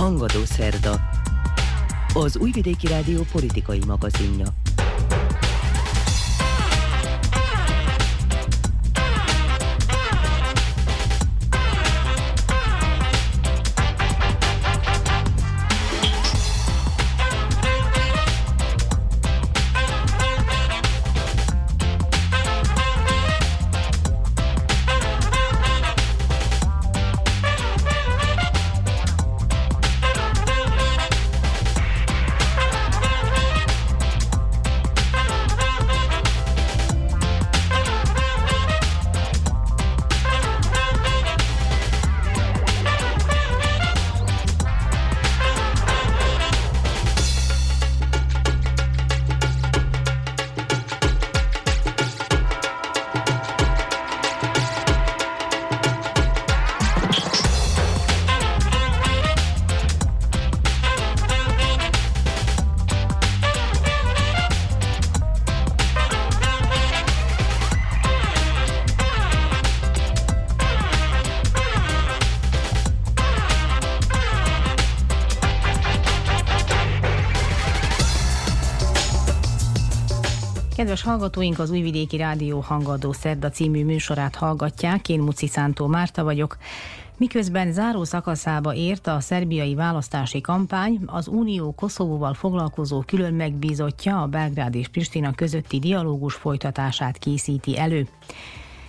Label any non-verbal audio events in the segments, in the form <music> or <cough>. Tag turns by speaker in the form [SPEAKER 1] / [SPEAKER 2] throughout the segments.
[SPEAKER 1] Hangadó Szerda Az Újvidéki Rádió politikai magazinja
[SPEAKER 2] Kedves hallgatóink, az Újvidéki Rádió Hangadó Szerda című műsorát hallgatják. Én Muci Szántó Márta vagyok. Miközben záró szakaszába ért a szerbiai választási kampány, az Unió Koszovóval foglalkozó külön megbízottja a Belgrád és Pristina közötti dialógus folytatását készíti elő.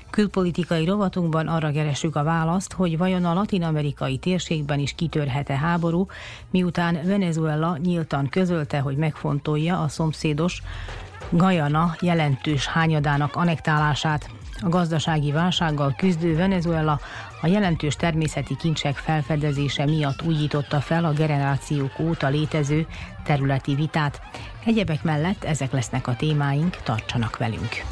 [SPEAKER 2] Külpolitikai rovatunkban arra keresünk a választ, hogy vajon a latin-amerikai térségben is kitörhet-e háború, miután Venezuela nyíltan közölte, hogy megfontolja a szomszédos Gajana jelentős hányadának anektálását. A gazdasági válsággal küzdő Venezuela a jelentős természeti kincsek felfedezése miatt újította fel a generációk óta létező területi vitát. Egyebek mellett ezek lesznek a témáink, tartsanak velünk!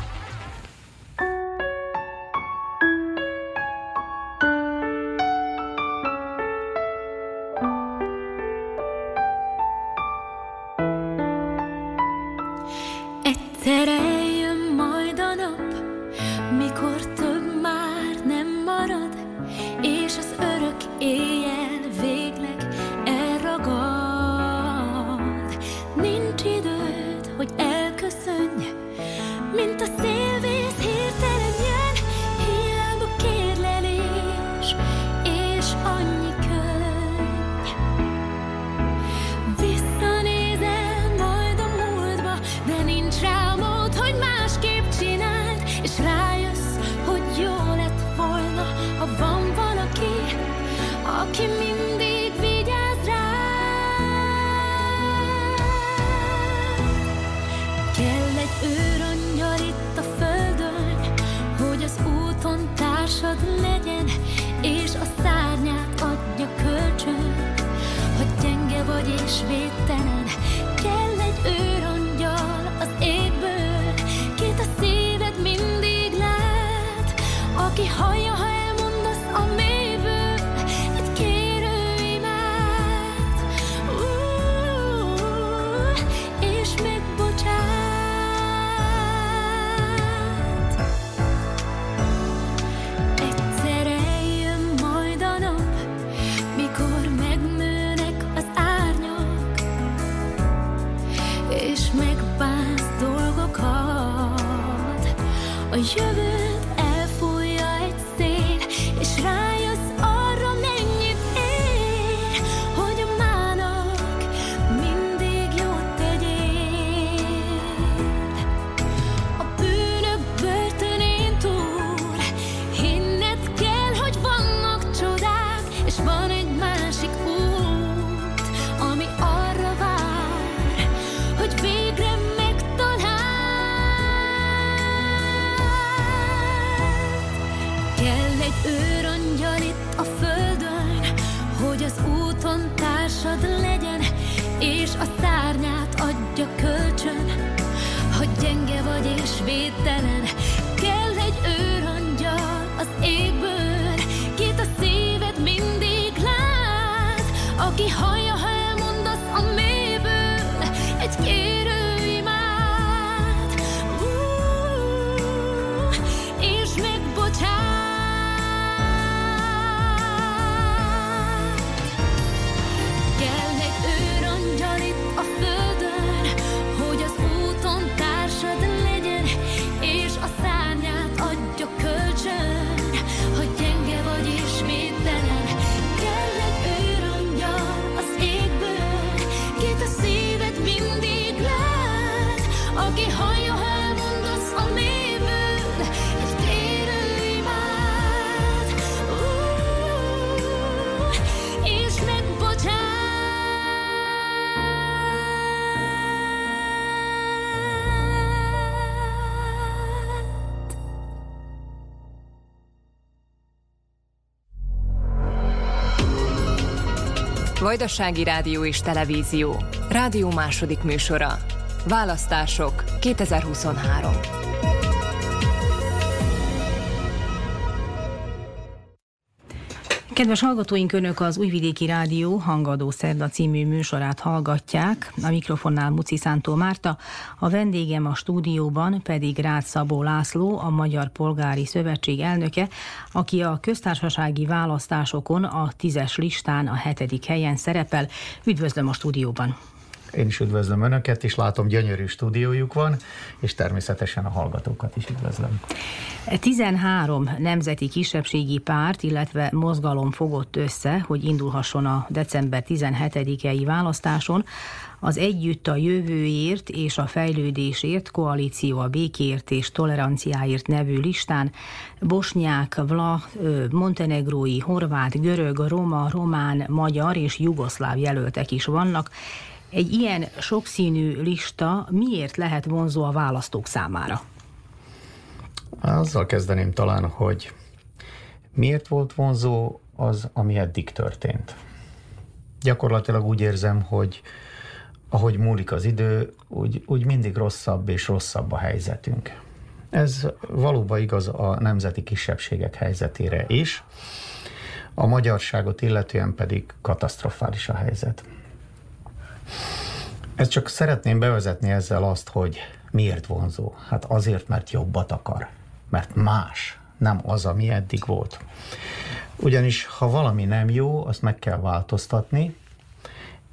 [SPEAKER 3] Vajdasági Rádió és Televízió. Rádió második műsora. Választások 2023.
[SPEAKER 4] Kedves hallgatóink, Önök az Újvidéki Rádió Hangadó Szerda című műsorát hallgatják. A mikrofonnál Muci Szántó Márta, a vendégem a stúdióban pedig Rácz Szabó László, a Magyar Polgári Szövetség elnöke, aki a köztársasági választásokon a tízes listán a hetedik helyen szerepel. Üdvözlöm a stúdióban!
[SPEAKER 5] Én is üdvözlöm Önöket, és látom gyönyörű stúdiójuk van, és természetesen a hallgatókat is üdvözlöm.
[SPEAKER 4] 13 nemzeti kisebbségi párt, illetve mozgalom fogott össze, hogy indulhasson a december 17-i választáson. Az Együtt a jövőért és a fejlődésért koalíció a békért és toleranciáért nevű listán bosnyák, vla, montenegrói, horvát, görög, roma, román, magyar és jugoszláv jelöltek is vannak. Egy ilyen sokszínű lista miért lehet vonzó a választók számára?
[SPEAKER 5] Azzal kezdeném talán, hogy miért volt vonzó az, ami eddig történt. Gyakorlatilag úgy érzem, hogy ahogy múlik az idő, úgy, úgy mindig rosszabb és rosszabb a helyzetünk. Ez valóban igaz a nemzeti kisebbségek helyzetére is, a magyarságot illetően pedig katasztrofális a helyzet. Ezt csak szeretném bevezetni ezzel azt, hogy miért vonzó. Hát azért, mert jobbat akar. Mert más, nem az, ami eddig volt. Ugyanis, ha valami nem jó, azt meg kell változtatni,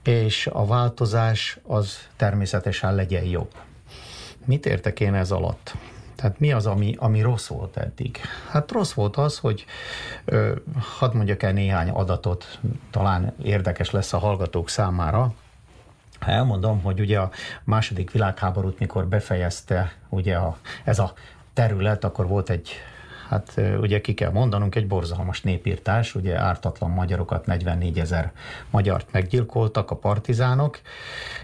[SPEAKER 5] és a változás az természetesen legyen jobb. Mit értek én ez alatt? Tehát mi az, ami, ami rossz volt eddig? Hát rossz volt az, hogy ö, hadd mondjak el néhány adatot, talán érdekes lesz a hallgatók számára. Ha elmondom, hogy ugye a második világháborút, mikor befejezte ugye a, ez a terület, akkor volt egy hát ugye ki kell mondanunk, egy borzalmas népírtás, ugye ártatlan magyarokat, 44 ezer magyart meggyilkoltak a partizánok,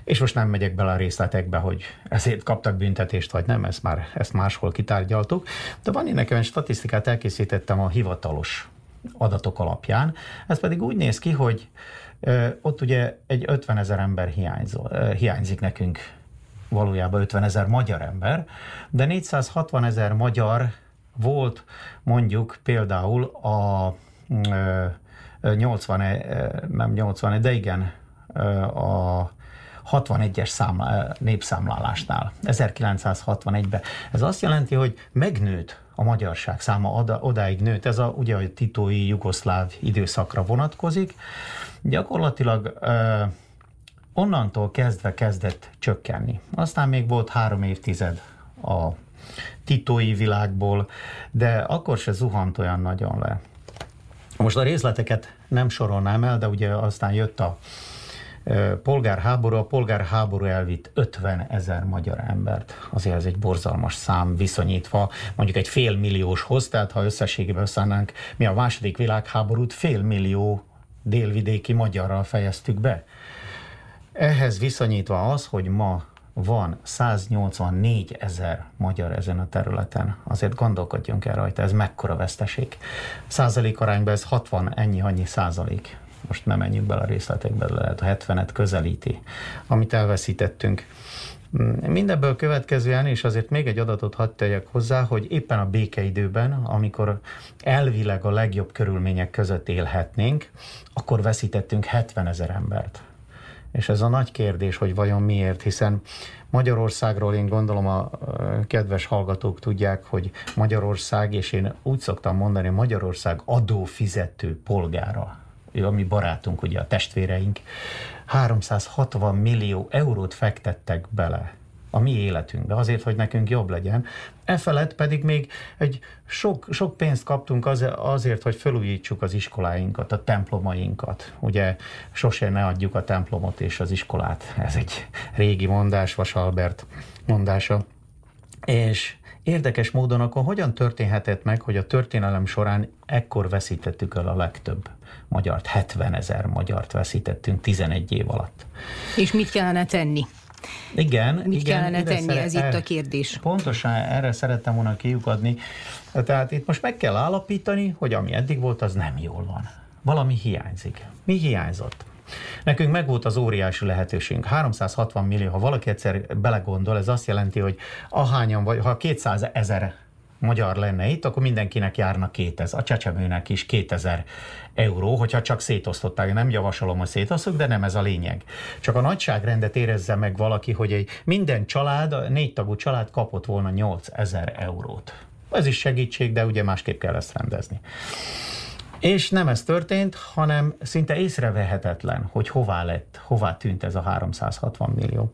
[SPEAKER 5] és most nem megyek bele a részletekbe, hogy ezért kaptak büntetést, vagy nem, ezt már ezt máshol kitárgyaltuk, de van én nekem egy statisztikát elkészítettem a hivatalos adatok alapján, ez pedig úgy néz ki, hogy ott ugye egy 50 ezer ember hiányzó, hiányzik nekünk valójában 50 ezer magyar ember, de 460 ezer magyar volt mondjuk például a 80, nem 80, de igen, a 61-es számlá, népszámlálásnál, 1961-ben. Ez azt jelenti, hogy megnőtt a magyarság száma, oda, odáig nőtt, ez a, ugye a titói jugoszláv időszakra vonatkozik. Gyakorlatilag onnantól kezdve kezdett csökkenni. Aztán még volt három évtized a titói világból, de akkor se zuhant olyan nagyon le. Most a részleteket nem sorolnám el, de ugye aztán jött a polgárháború, a polgárháború elvitt 50 ezer magyar embert. Azért ez egy borzalmas szám viszonyítva mondjuk egy fél millióshoz, tehát ha összességében összeállnánk, mi a második világháborút fél millió délvidéki magyarral fejeztük be. Ehhez viszonyítva az, hogy ma van 184 ezer magyar ezen a területen, azért gondolkodjunk el rajta, ez mekkora veszteség. Százalék arányban ez 60 ennyi, annyi százalék. Most nem menjünk bele a részletekbe, lehet a 70-et közelíti, amit elveszítettünk. Mindebből következően, és azért még egy adatot hadd tegyek hozzá, hogy éppen a békeidőben, amikor elvileg a legjobb körülmények között élhetnénk, akkor veszítettünk 70 ezer embert. És ez a nagy kérdés, hogy vajon miért, hiszen Magyarországról én gondolom a kedves hallgatók tudják, hogy Magyarország, és én úgy szoktam mondani, Magyarország adófizető polgára, ő a mi barátunk, ugye a testvéreink, 360 millió eurót fektettek bele a mi életünkbe, azért, hogy nekünk jobb legyen. E felett pedig még egy sok, sok pénzt kaptunk az, azért, hogy felújítsuk az iskoláinkat, a templomainkat. Ugye sose ne adjuk a templomot és az iskolát. Ez egy régi mondás, Vas Albert mondása. És érdekes módon akkor hogyan történhetett meg, hogy a történelem során ekkor veszítettük el a legtöbb magyart, 70 ezer magyart veszítettünk 11 év alatt.
[SPEAKER 4] És mit kellene tenni?
[SPEAKER 5] Igen.
[SPEAKER 4] Mit
[SPEAKER 5] igen,
[SPEAKER 4] kellene tenni, szere- ez itt a kérdés.
[SPEAKER 5] Pontosan erre szerettem volna kiukadni. Tehát itt most meg kell állapítani, hogy ami eddig volt, az nem jól van. Valami hiányzik. Mi hiányzott? Nekünk megvolt az óriási lehetőségünk. 360 millió, ha valaki egyszer belegondol, ez azt jelenti, hogy ahányan vagy, ha 200 ezer magyar lenne itt, akkor mindenkinek járna 2000, a csecsemőnek is 2000 euró, hogyha csak szétosztották. Nem javasolom, hogy szétosztok, de nem ez a lényeg. Csak a nagyságrendet érezze meg valaki, hogy egy minden család, négy tagú család kapott volna 8000 eurót. Ez is segítség, de ugye másképp kell ezt rendezni. És nem ez történt, hanem szinte észrevehetetlen, hogy hová lett, hová tűnt ez a 360 millió.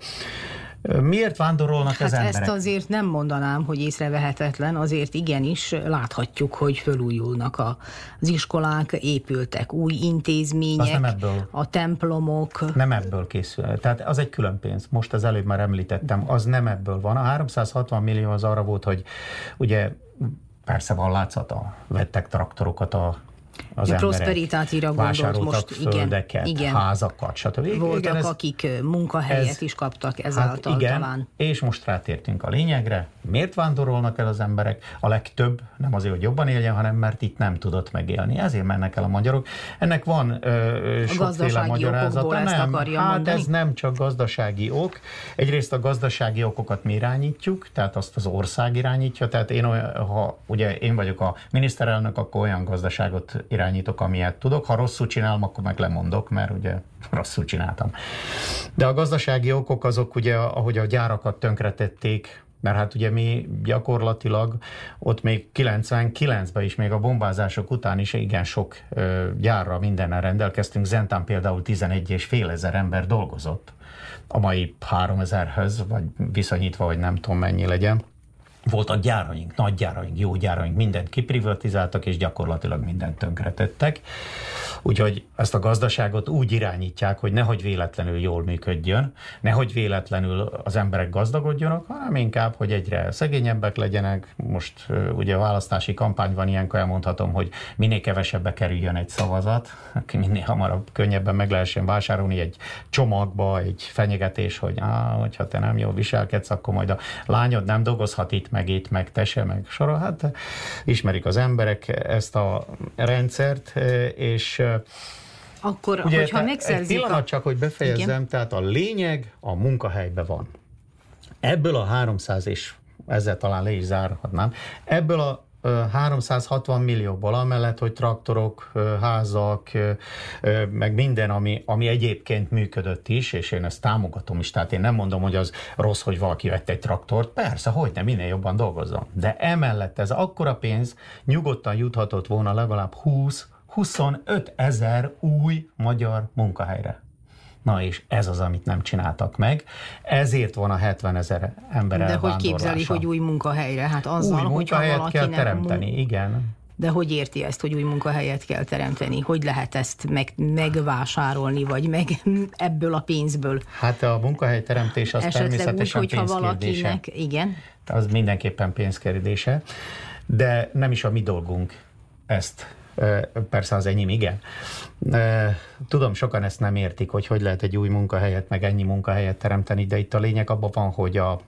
[SPEAKER 5] Miért vándorolnak hát az emberek?
[SPEAKER 4] Ezt azért nem mondanám, hogy észrevehetetlen, azért igenis láthatjuk, hogy fölújulnak a, az iskolák, épültek új intézmények, az nem ebből, a templomok.
[SPEAKER 5] Nem ebből készül. Tehát az egy külön pénz. Most az előbb már említettem, az nem ebből van. A 360 millió az arra volt, hogy ugye persze van látszata, vettek traktorokat a
[SPEAKER 4] az prosperitátira gondolt most,
[SPEAKER 5] földeket, igen, igen. házakat, stb.
[SPEAKER 4] Voltak, igen, ez, akik munkahelyet ez, is kaptak ezáltal hát igen, talán.
[SPEAKER 5] És most rátértünk a lényegre. Miért vándorolnak el az emberek? A legtöbb nem azért, hogy jobban éljen, hanem mert itt nem tudott megélni. Ezért mennek el a magyarok. Ennek van ö, sokféle magyarázata. Nem, hát mondani? ez nem csak gazdasági ok. Egyrészt a gazdasági okokat mi irányítjuk, tehát azt az ország irányítja. Tehát én, olyan, ha ugye én vagyok a miniszterelnök, akkor olyan gazdaságot irányítok, amilyet tudok. Ha rosszul csinálom, akkor meg lemondok, mert ugye <laughs> rosszul csináltam. De a gazdasági okok azok ugye, ahogy a gyárakat tönkretették, mert hát ugye mi gyakorlatilag ott még 99-ben is, még a bombázások után is igen sok ö, gyárra mindennel rendelkeztünk. Zentán például 11 és fél ezer ember dolgozott a mai 3000-höz, vagy viszonyítva, vagy nem tudom mennyi legyen voltak gyáraink, nagy gyáraink, jó gyáraink, mindent kiprivatizáltak, és gyakorlatilag mindent tönkretettek. Úgyhogy ezt a gazdaságot úgy irányítják, hogy nehogy véletlenül jól működjön, nehogy véletlenül az emberek gazdagodjanak, hanem inkább, hogy egyre szegényebbek legyenek. Most ugye a választási kampány van, ilyenkor elmondhatom, hogy minél kevesebbe kerüljön egy szavazat, minél hamarabb könnyebben meg lehessen vásárolni egy csomagba, egy fenyegetés, hogy á, hogyha te nem jól viselkedsz, akkor majd a lányod nem dolgozhat itt, meg itt, meg tese, meg sora. Hát ismerik az emberek ezt a rendszert, és
[SPEAKER 4] akkor, Ugye, hogyha megszerzik...
[SPEAKER 5] Egy pillanat a... csak, hogy befejezzem, Igen. tehát a lényeg a munkahelyben van. Ebből a 300 és ezzel talán le is zárhatnám, ebből a 360 millióból, amellett, hogy traktorok, házak, meg minden, ami, ami egyébként működött is, és én ezt támogatom is, tehát én nem mondom, hogy az rossz, hogy valaki vett egy traktort, persze, hogy nem, minél jobban dolgozzon. De emellett ez akkora pénz nyugodtan juthatott volna legalább 20 25 ezer új magyar munkahelyre. Na és ez az, amit nem csináltak meg. Ezért van a 70 ezer ember
[SPEAKER 4] De hogy képzeli, hogy új munkahelyre? Hát azzal,
[SPEAKER 5] új munkahelyet kell teremteni, mun- igen.
[SPEAKER 4] De hogy érti ezt, hogy új munkahelyet kell teremteni? Hogy lehet ezt meg, megvásárolni, vagy meg <laughs> ebből a pénzből?
[SPEAKER 5] Hát a munkahely teremtés az Esetleg természetesen úgy, hogyha valakinek,
[SPEAKER 4] igen.
[SPEAKER 5] Az mindenképpen pénzkérdése, de nem is a mi dolgunk ezt persze az enyém igen. Tudom, sokan ezt nem értik, hogy hogy lehet egy új munkahelyet, meg ennyi munkahelyet teremteni, de itt a lényeg abban van, hogy a,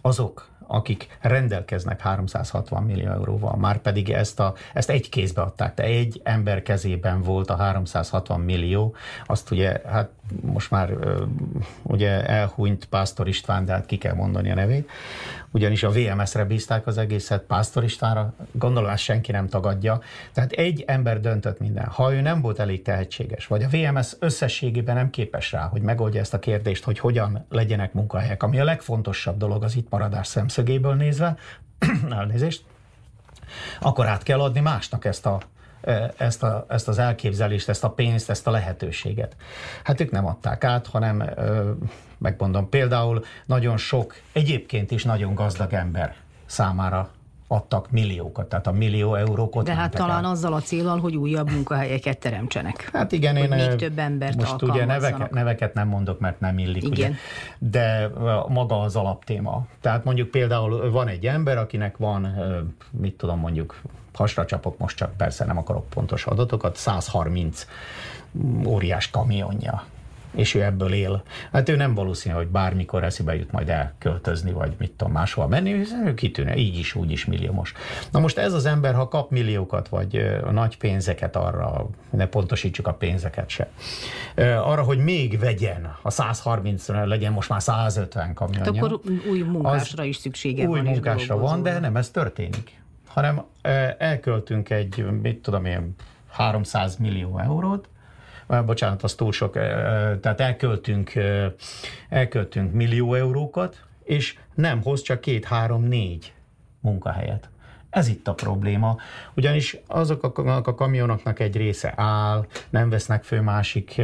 [SPEAKER 5] azok, akik rendelkeznek 360 millió euróval, már pedig ezt, a, ezt egy kézbe adták, de egy ember kezében volt a 360 millió, azt ugye, hát most már ugye elhunyt Pásztor István, de hát ki kell mondani a nevét, ugyanis a VMS-re bízták az egészet, Pásztor Istvánra, gondolom ezt senki nem tagadja. Tehát egy ember döntött minden. Ha ő nem volt elég tehetséges, vagy a VMS összességében nem képes rá, hogy megoldja ezt a kérdést, hogy hogyan legyenek munkahelyek, ami a legfontosabb dolog az itt maradás szemszögéből nézve, <clears throat> elnézést, akkor át kell adni másnak ezt a ezt, a, ezt az elképzelést, ezt a pénzt, ezt a lehetőséget. Hát ők nem adták át, hanem megmondom, például nagyon sok, egyébként is nagyon gazdag ember számára adtak milliókat, tehát a millió eurókat.
[SPEAKER 4] De hát talán el. azzal a célral, hogy újabb munkahelyeket teremtsenek.
[SPEAKER 5] Hát igen, én
[SPEAKER 4] még több embert
[SPEAKER 5] most ugye neveket, neveket nem mondok, mert nem illik, igen. Ugye, de maga az alaptéma. Tehát mondjuk például van egy ember, akinek van, mit tudom mondjuk, hasra csapok most csak persze nem akarok pontos adatokat, 130 óriás kamionja és ő ebből él. Hát ő nem valószínű, hogy bármikor eszébe jut majd elköltözni, vagy mit tudom, máshol menni, hiszen ő kitűnő, így is, úgy is milliómos. Na most ez az ember, ha kap milliókat, vagy a nagy pénzeket arra, ne pontosítsuk a pénzeket se, arra, hogy még vegyen, a 130 legyen most már 150 kamionja. Hát
[SPEAKER 4] akkor új munkásra is szüksége
[SPEAKER 5] új
[SPEAKER 4] van.
[SPEAKER 5] Új munkásra van, de nem ez történik. Hanem elköltünk egy, mit tudom én, 300 millió eurót, bocsánat, az túl sok, tehát elköltünk, elköltünk millió eurókat, és nem hoz csak két, három, négy munkahelyet. Ez itt a probléma, ugyanis azok a, kamionoknak egy része áll, nem vesznek fő másik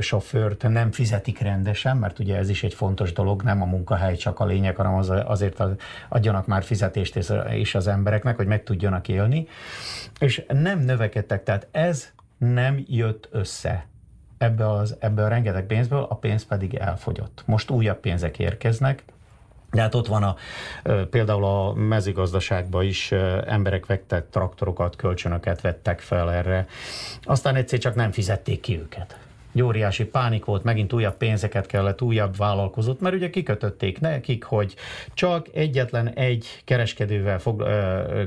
[SPEAKER 5] sofőrt, nem fizetik rendesen, mert ugye ez is egy fontos dolog, nem a munkahely csak a lényeg, hanem az, azért adjanak már fizetést is az embereknek, hogy meg tudjanak élni, és nem növekedtek, tehát ez nem jött össze. Ebbe, az, ebbe a rengeteg pénzből, a pénz pedig elfogyott. Most újabb pénzek érkeznek, de hát ott van a, például a mezőgazdaságban is emberek vettek traktorokat, kölcsönöket vettek fel erre, aztán egyszer csak nem fizették ki őket. Egy óriási pánik volt, megint újabb pénzeket kellett, újabb vállalkozót, mert ugye kikötötték nekik, hogy csak egyetlen egy kereskedővel fog,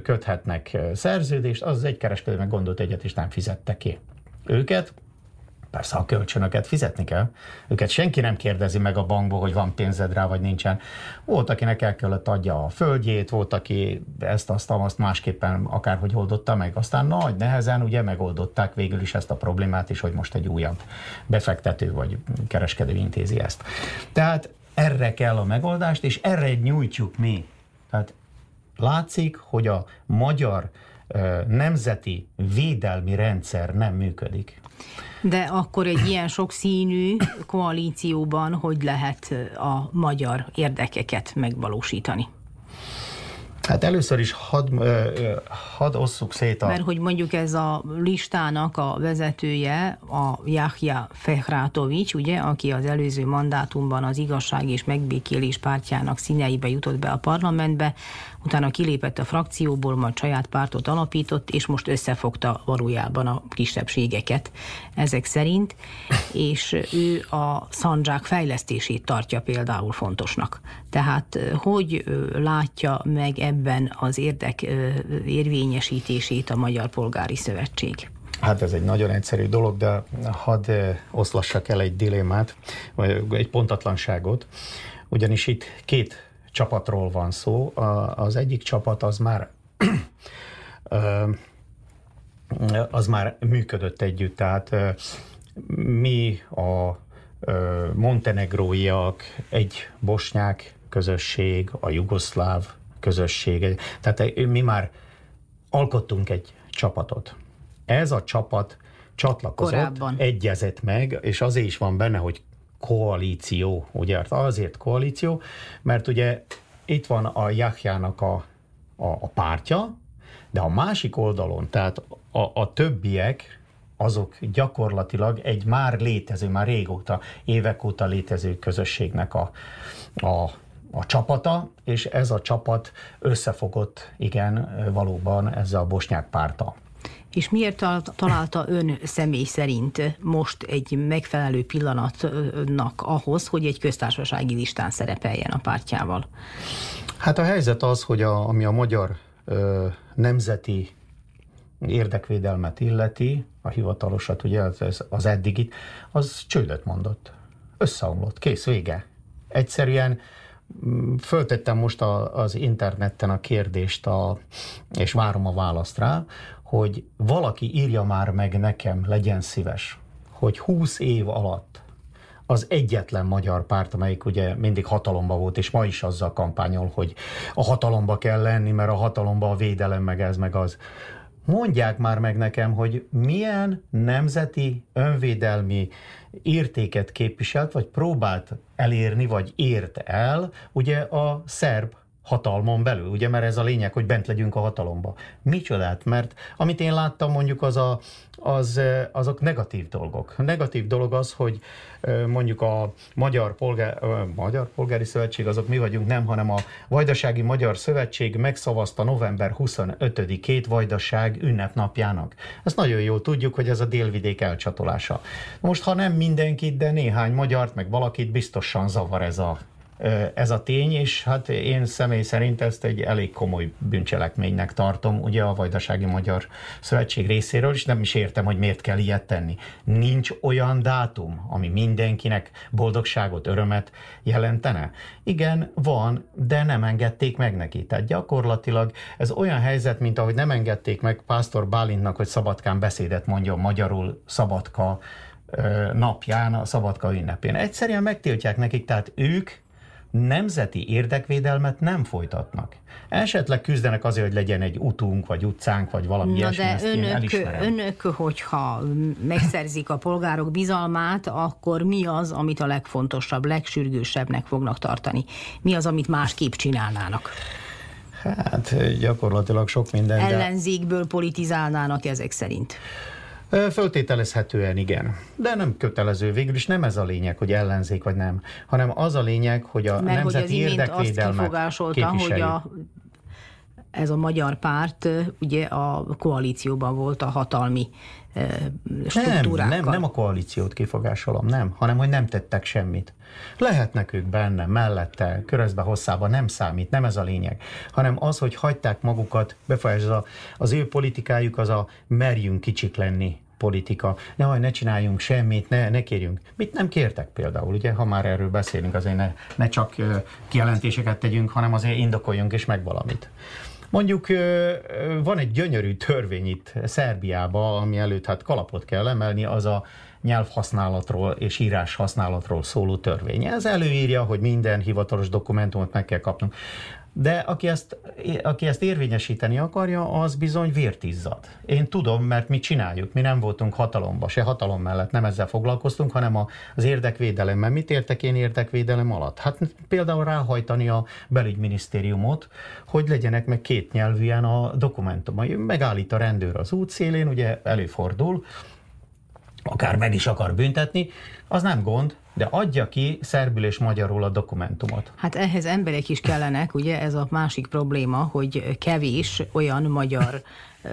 [SPEAKER 5] köthetnek szerződést, az egy kereskedő meg gondolt egyet, és nem fizette ki őket, Persze a kölcsönöket fizetni kell. Őket senki nem kérdezi meg a bankból, hogy van pénzed rá, vagy nincsen. Volt, akinek el kellett adja a földjét, volt, aki ezt, azt, azt másképpen akárhogy oldotta meg. Aztán nagy nehezen ugye megoldották végül is ezt a problémát is, hogy most egy újabb befektető vagy kereskedő intézi ezt. Tehát erre kell a megoldást, és erre nyújtjuk mi. Tehát látszik, hogy a magyar nemzeti védelmi rendszer nem működik.
[SPEAKER 4] De akkor egy ilyen sokszínű koalícióban hogy lehet a magyar érdekeket megvalósítani?
[SPEAKER 5] Hát először is hadd had osszuk szét a...
[SPEAKER 4] Mert hogy mondjuk ez a listának a vezetője, a Jahja Fehrátovics, ugye, aki az előző mandátumban az igazság és megbékélés pártjának színeibe jutott be a parlamentbe, utána kilépett a frakcióból, majd saját pártot alapított, és most összefogta valójában a kisebbségeket ezek szerint, és ő a szandzsák fejlesztését tartja például fontosnak. Tehát hogy látja meg ebben az érdek érvényesítését a Magyar Polgári Szövetség?
[SPEAKER 5] Hát ez egy nagyon egyszerű dolog, de hadd oszlassak el egy dilemmát, vagy egy pontatlanságot, ugyanis itt két csapatról van szó. Az egyik csapat az már az már működött együtt, tehát mi a montenegróiak, egy bosnyák közösség, a jugoszláv közösség, tehát mi már alkottunk egy csapatot. Ez a csapat csatlakozott, Korábban. egyezett meg, és azért is van benne, hogy koalíció, ugye azért koalíció, mert ugye itt van a Jahjának a, a, a pártja, de a másik oldalon, tehát a, a többiek, azok gyakorlatilag egy már létező, már régóta, évek óta létező közösségnek a, a, a csapata, és ez a csapat összefogott, igen, valóban ezzel a bosnyák párta.
[SPEAKER 4] És miért találta ön személy szerint most egy megfelelő pillanatnak ahhoz, hogy egy köztársasági listán szerepeljen a pártjával?
[SPEAKER 5] Hát a helyzet az, hogy a, ami a magyar ö, nemzeti érdekvédelmet illeti, a hivatalosat, ugye az, az eddigit, az csődöt mondott. Összeomlott, kész, vége. Egyszerűen föltettem most a, az interneten a kérdést, a, és várom a választ rá, hogy valaki írja már meg nekem, legyen szíves, hogy 20 év alatt az egyetlen magyar párt, amelyik ugye mindig hatalomba volt, és ma is azzal kampányol, hogy a hatalomba kell lenni, mert a hatalomba a védelem, meg ez, meg az. Mondják már meg nekem, hogy milyen nemzeti önvédelmi értéket képviselt, vagy próbált elérni, vagy ért el ugye a szerb hatalmon belül, ugye, mert ez a lényeg, hogy bent legyünk a hatalomba. Micsodát? Mert amit én láttam mondjuk az a, az, azok negatív dolgok. Negatív dolog az, hogy mondjuk a Magyar, Polgár, Magyar Polgári Szövetség, azok mi vagyunk nem, hanem a Vajdasági Magyar Szövetség megszavazta november 25-ét Vajdaság ünnepnapjának. Ezt nagyon jól tudjuk, hogy ez a délvidék elcsatolása. Most, ha nem mindenkit, de néhány magyart, meg valakit biztosan zavar ez a ez a tény, és hát én személy szerint ezt egy elég komoly bűncselekménynek tartom, ugye a Vajdasági Magyar Szövetség részéről, és nem is értem, hogy miért kell ilyet tenni. Nincs olyan dátum, ami mindenkinek boldogságot, örömet jelentene? Igen, van, de nem engedték meg neki. Tehát gyakorlatilag ez olyan helyzet, mint ahogy nem engedték meg Pásztor Bálintnak, hogy Szabadkán beszédet mondjon magyarul Szabadka napján, a Szabadka ünnepén. Egyszerűen megtiltják nekik, tehát ők nemzeti érdekvédelmet nem folytatnak. Esetleg küzdenek azért, hogy legyen egy utunk, vagy utcánk, vagy valami Na ilyesmi,
[SPEAKER 4] de önök, önök, hogyha megszerzik a polgárok bizalmát, akkor mi az, amit a legfontosabb, legsürgősebbnek fognak tartani? Mi az, amit másképp csinálnának?
[SPEAKER 5] Hát gyakorlatilag sok minden.
[SPEAKER 4] Ellenzékből politizálnának ezek szerint.
[SPEAKER 5] Föltételezhetően igen, de nem kötelező. Végül is nem ez a lényeg, hogy ellenzék vagy nem, hanem az a lényeg, hogy a Mert nemzeti hogy az érdekvédelmet azt hogy a
[SPEAKER 4] ez a magyar párt ugye a koalícióban volt a hatalmi struktúrákkal.
[SPEAKER 5] Nem, nem, nem a koalíciót kifogásolom, nem, hanem hogy nem tettek semmit. Lehetnek ők benne, mellette, körözbe, hosszában, nem számít, nem ez a lényeg, hanem az, hogy hagyták magukat befolyásolni, az, az ő politikájuk az a merjünk kicsik lenni politika, ne, ne csináljunk semmit, ne, ne kérjünk. Mit nem kértek például, ugye, ha már erről beszélünk, azért ne, ne csak kijelentéseket tegyünk, hanem azért indokoljunk és meg valamit. Mondjuk van egy gyönyörű törvény itt Szerbiában, ami előtt hát kalapot kell emelni, az a nyelvhasználatról és írás használatról szóló törvény. Ez előírja, hogy minden hivatalos dokumentumot meg kell kapnunk. De aki ezt, aki ezt érvényesíteni akarja, az bizony vértizzad. Én tudom, mert mi csináljuk. Mi nem voltunk hatalomba, se hatalom mellett nem ezzel foglalkoztunk, hanem az érdekvédelemmel. Mit értek én érdekvédelem alatt? Hát például ráhajtani a belügyminisztériumot, hogy legyenek meg két nyelvűen a dokumentumai. Megállít a rendőr az útszélén, ugye előfordul, akár meg is akar büntetni, az nem gond, de adja ki szerbül és magyarul a dokumentumot.
[SPEAKER 4] Hát ehhez emberek is kellenek, ugye ez a másik probléma, hogy kevés olyan magyar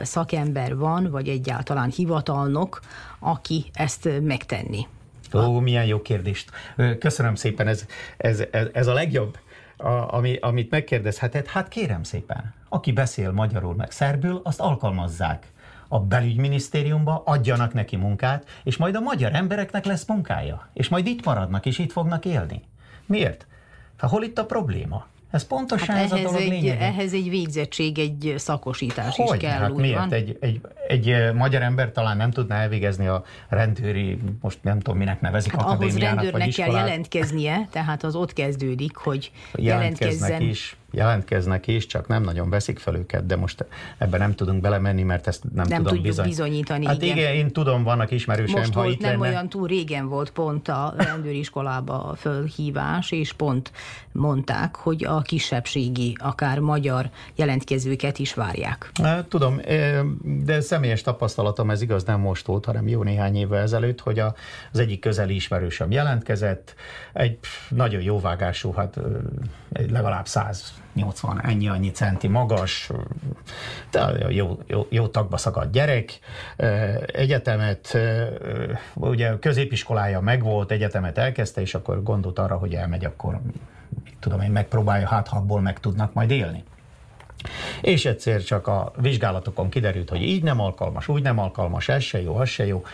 [SPEAKER 4] szakember van, vagy egyáltalán hivatalnok, aki ezt megtenni.
[SPEAKER 5] Ó, milyen jó kérdést. Köszönöm szépen, ez, ez, ez, ez a legjobb, a, ami, amit megkérdezheted. Hát kérem szépen, aki beszél magyarul meg szerbül, azt alkalmazzák a belügyminisztériumba, adjanak neki munkát, és majd a magyar embereknek lesz munkája. És majd itt maradnak, és itt fognak élni. Miért? Hát hol itt a probléma? Ez pontosan hát ez a dolog
[SPEAKER 4] egy, Ehhez egy végzettség, egy szakosítás
[SPEAKER 5] Hogy?
[SPEAKER 4] is kell.
[SPEAKER 5] Hát miért? Van? Egy, egy, egy magyar ember talán nem tudná elvégezni a rendőri, most nem tudom minek nevezik, hát akadémiának
[SPEAKER 4] ahhoz rendőrnek kell jelentkeznie, tehát az ott kezdődik, hogy jelentkezzen.
[SPEAKER 5] is jelentkeznek is, csak nem nagyon veszik fel őket, de most ebben nem tudunk belemenni, mert ezt nem,
[SPEAKER 4] nem
[SPEAKER 5] tudom
[SPEAKER 4] bizony... bizonyítani.
[SPEAKER 5] Hát igen. igen, én tudom, vannak ismerőseim,
[SPEAKER 4] most
[SPEAKER 5] ha
[SPEAKER 4] volt,
[SPEAKER 5] itt
[SPEAKER 4] nem
[SPEAKER 5] lenne...
[SPEAKER 4] olyan túl régen volt pont a rendőriskolába fölhívás, és pont mondták, hogy a kisebbségi, akár magyar jelentkezőket is várják.
[SPEAKER 5] Tudom, de személyes tapasztalatom ez igaz nem most volt, hanem jó néhány évvel ezelőtt, hogy az egyik közeli ismerősöm jelentkezett, egy nagyon jóvágású, hát legalább száz 80 ennyi, annyi centi magas, de jó, jó, jó tagba szakadt gyerek, egyetemet, ugye középiskolája megvolt, egyetemet elkezdte, és akkor gondolt arra, hogy elmegy, akkor tudom én, megpróbálja, hát ha abból meg tudnak majd élni. És egyszer csak a vizsgálatokon kiderült, hogy így nem alkalmas, úgy nem alkalmas, ez se jó, az se jó.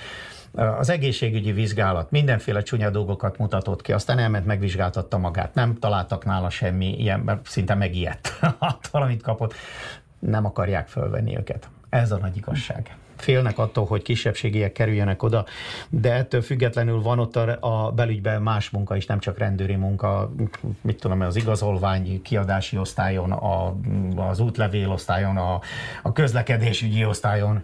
[SPEAKER 5] Az egészségügyi vizsgálat mindenféle csúnya dolgokat mutatott ki, aztán elment, megvizsgáltatta magát. Nem találtak nála semmi ilyen, mert szinte megijedt <laughs> attól, amit kapott. Nem akarják fölvenni őket. Ez a nagy igazság félnek attól, hogy kisebbségiek kerüljenek oda, de ettől függetlenül van ott a, a belügyben más munka is, nem csak rendőri munka, mit tudom, az igazolvány kiadási osztályon, a, az útlevél osztályon, a, a közlekedésügyi osztályon.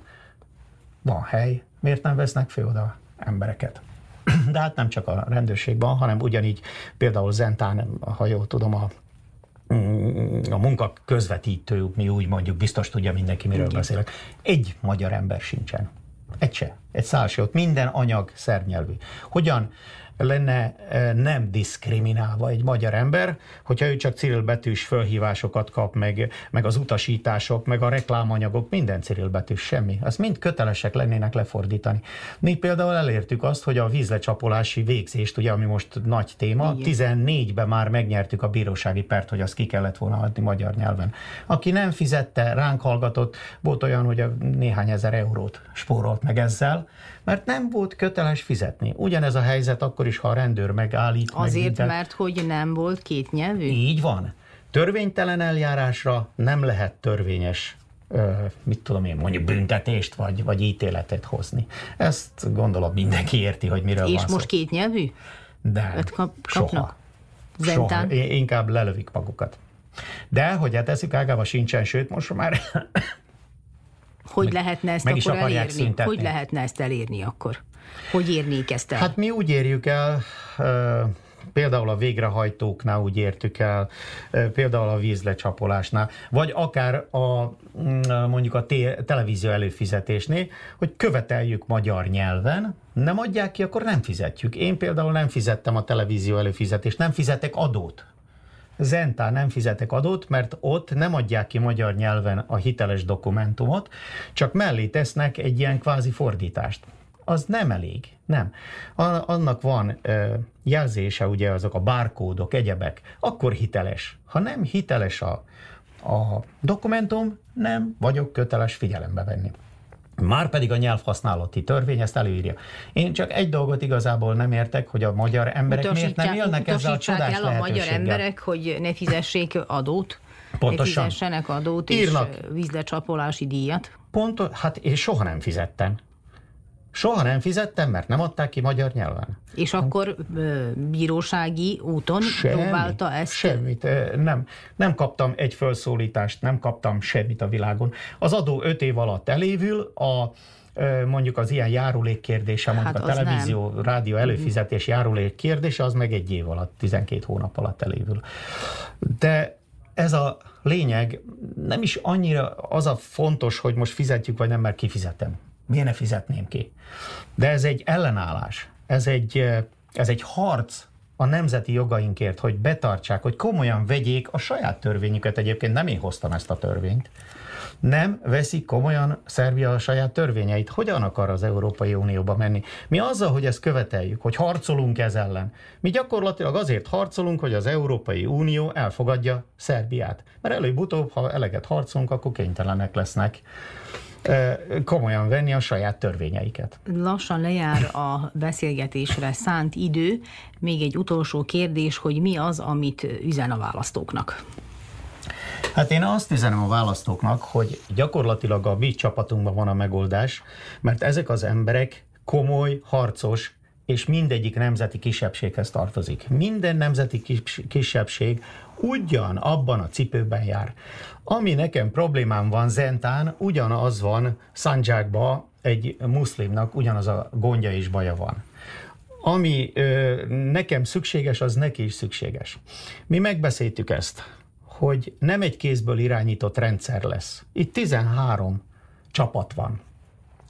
[SPEAKER 5] Van hely, miért nem vesznek föl oda embereket? <clears throat> De hát nem csak a rendőrségben, hanem ugyanígy például Zentán, ha jól tudom, a a munka közvetítő, mi úgy mondjuk, biztos tudja mindenki, miről Igen. beszélek. Egy magyar ember sincsen. Egy se. Egy szál se. Ott minden anyag szernyelvű. Hogyan lenne e, nem diszkriminálva egy magyar ember, hogyha ő csak cirilbetűs fölhívásokat kap, meg, meg az utasítások, meg a reklámanyagok, minden cirilbetűs, semmi. Azt mind kötelesek lennének lefordítani. Mi például elértük azt, hogy a vízlecsapolási végzést, ugye, ami most nagy téma, 14-ben már megnyertük a bírósági pert, hogy azt ki kellett volna adni magyar nyelven. Aki nem fizette, ránk hallgatott, volt olyan, hogy a néhány ezer eurót spórolt meg ezzel, mert nem volt köteles fizetni. Ugyanez a helyzet akkor is, ha a rendőr megállít.
[SPEAKER 4] Azért, meg mert hogy nem volt két nyelvű?
[SPEAKER 5] Így van. Törvénytelen eljárásra nem lehet törvényes mit tudom én, mondjuk büntetést vagy, vagy ítéletet hozni. Ezt gondolom mindenki érti, hogy miről
[SPEAKER 4] És
[SPEAKER 5] van
[SPEAKER 4] most két nyelvű?
[SPEAKER 5] De
[SPEAKER 4] Öt kap, kapnak?
[SPEAKER 5] Soha. Zentán? Soha. Inkább lelövik magukat. De, hogy hát eszük ágában sincsen, sőt, most már
[SPEAKER 4] hogy meg, lehetne ezt akkor elérni? Szüntetni. Hogy lehetne ezt elérni akkor? Hogy érnék ezt el?
[SPEAKER 5] Hát mi úgy érjük el, például a végrehajtóknál úgy értük el, például a vízlecsapolásnál, vagy akár a, mm, mondjuk a televízió előfizetésnél, hogy követeljük magyar nyelven, nem adják ki, akkor nem fizetjük. Én például nem fizettem a televízió előfizetést, nem fizetek adót Zentá nem fizetek adót, mert ott nem adják ki magyar nyelven a hiteles dokumentumot, csak mellé tesznek egy ilyen kvázi fordítást. Az nem elég, nem. Annak van jelzése, ugye azok a bárkódok, egyebek, akkor hiteles. Ha nem hiteles a, a dokumentum, nem vagyok köteles figyelembe venni. Már pedig a nyelvhasználati törvény ezt előírja. Én csak egy dolgot igazából nem értek, hogy a magyar emberek miért nem élnek ezzel a csodás el a
[SPEAKER 4] magyar emberek, hogy ne fizessék adót, Pontosan. ne fizessenek adót Írnak. és vízlecsapolási díjat.
[SPEAKER 5] Pontos, hát én soha nem fizettem. Soha nem fizettem, mert nem adták ki magyar nyelven.
[SPEAKER 4] És akkor bírósági úton Semmi, próbálta ezt?
[SPEAKER 5] Semmit. Nem, nem kaptam egy felszólítást, nem kaptam semmit a világon. Az adó öt év alatt elévül, a mondjuk az ilyen járulék kérdése, mondjuk hát a televízió, nem. rádió mhm. előfizetés járulék kérdése, az meg egy év alatt, 12 hónap alatt elévül. De ez a lényeg nem is annyira az a fontos, hogy most fizetjük, vagy nem, mert kifizetem miért ne fizetném ki? De ez egy ellenállás, ez egy, ez egy harc a nemzeti jogainkért, hogy betartsák, hogy komolyan vegyék a saját törvényüket. Egyébként nem én hoztam ezt a törvényt. Nem veszik komolyan Szerbia a saját törvényeit. Hogyan akar az Európai Unióba menni? Mi azzal, hogy ezt követeljük, hogy harcolunk ez ellen. Mi gyakorlatilag azért harcolunk, hogy az Európai Unió elfogadja Szerbiát. Mert előbb-utóbb, ha eleget harcolunk, akkor kénytelenek lesznek komolyan venni a saját törvényeiket.
[SPEAKER 4] Lassan lejár a beszélgetésre szánt idő. Még egy utolsó kérdés, hogy mi az, amit üzen a választóknak?
[SPEAKER 5] Hát én azt üzenem a választóknak, hogy gyakorlatilag a mi csapatunkban van a megoldás, mert ezek az emberek komoly, harcos, és mindegyik nemzeti kisebbséghez tartozik. Minden nemzeti kisebbség ugyan abban a cipőben jár. Ami nekem problémám van Zentán, ugyanaz van Szandzsákba egy muszlimnak, ugyanaz a gondja és baja van. Ami ö, nekem szükséges, az neki is szükséges. Mi megbeszéltük ezt, hogy nem egy kézből irányított rendszer lesz. Itt 13 csapat van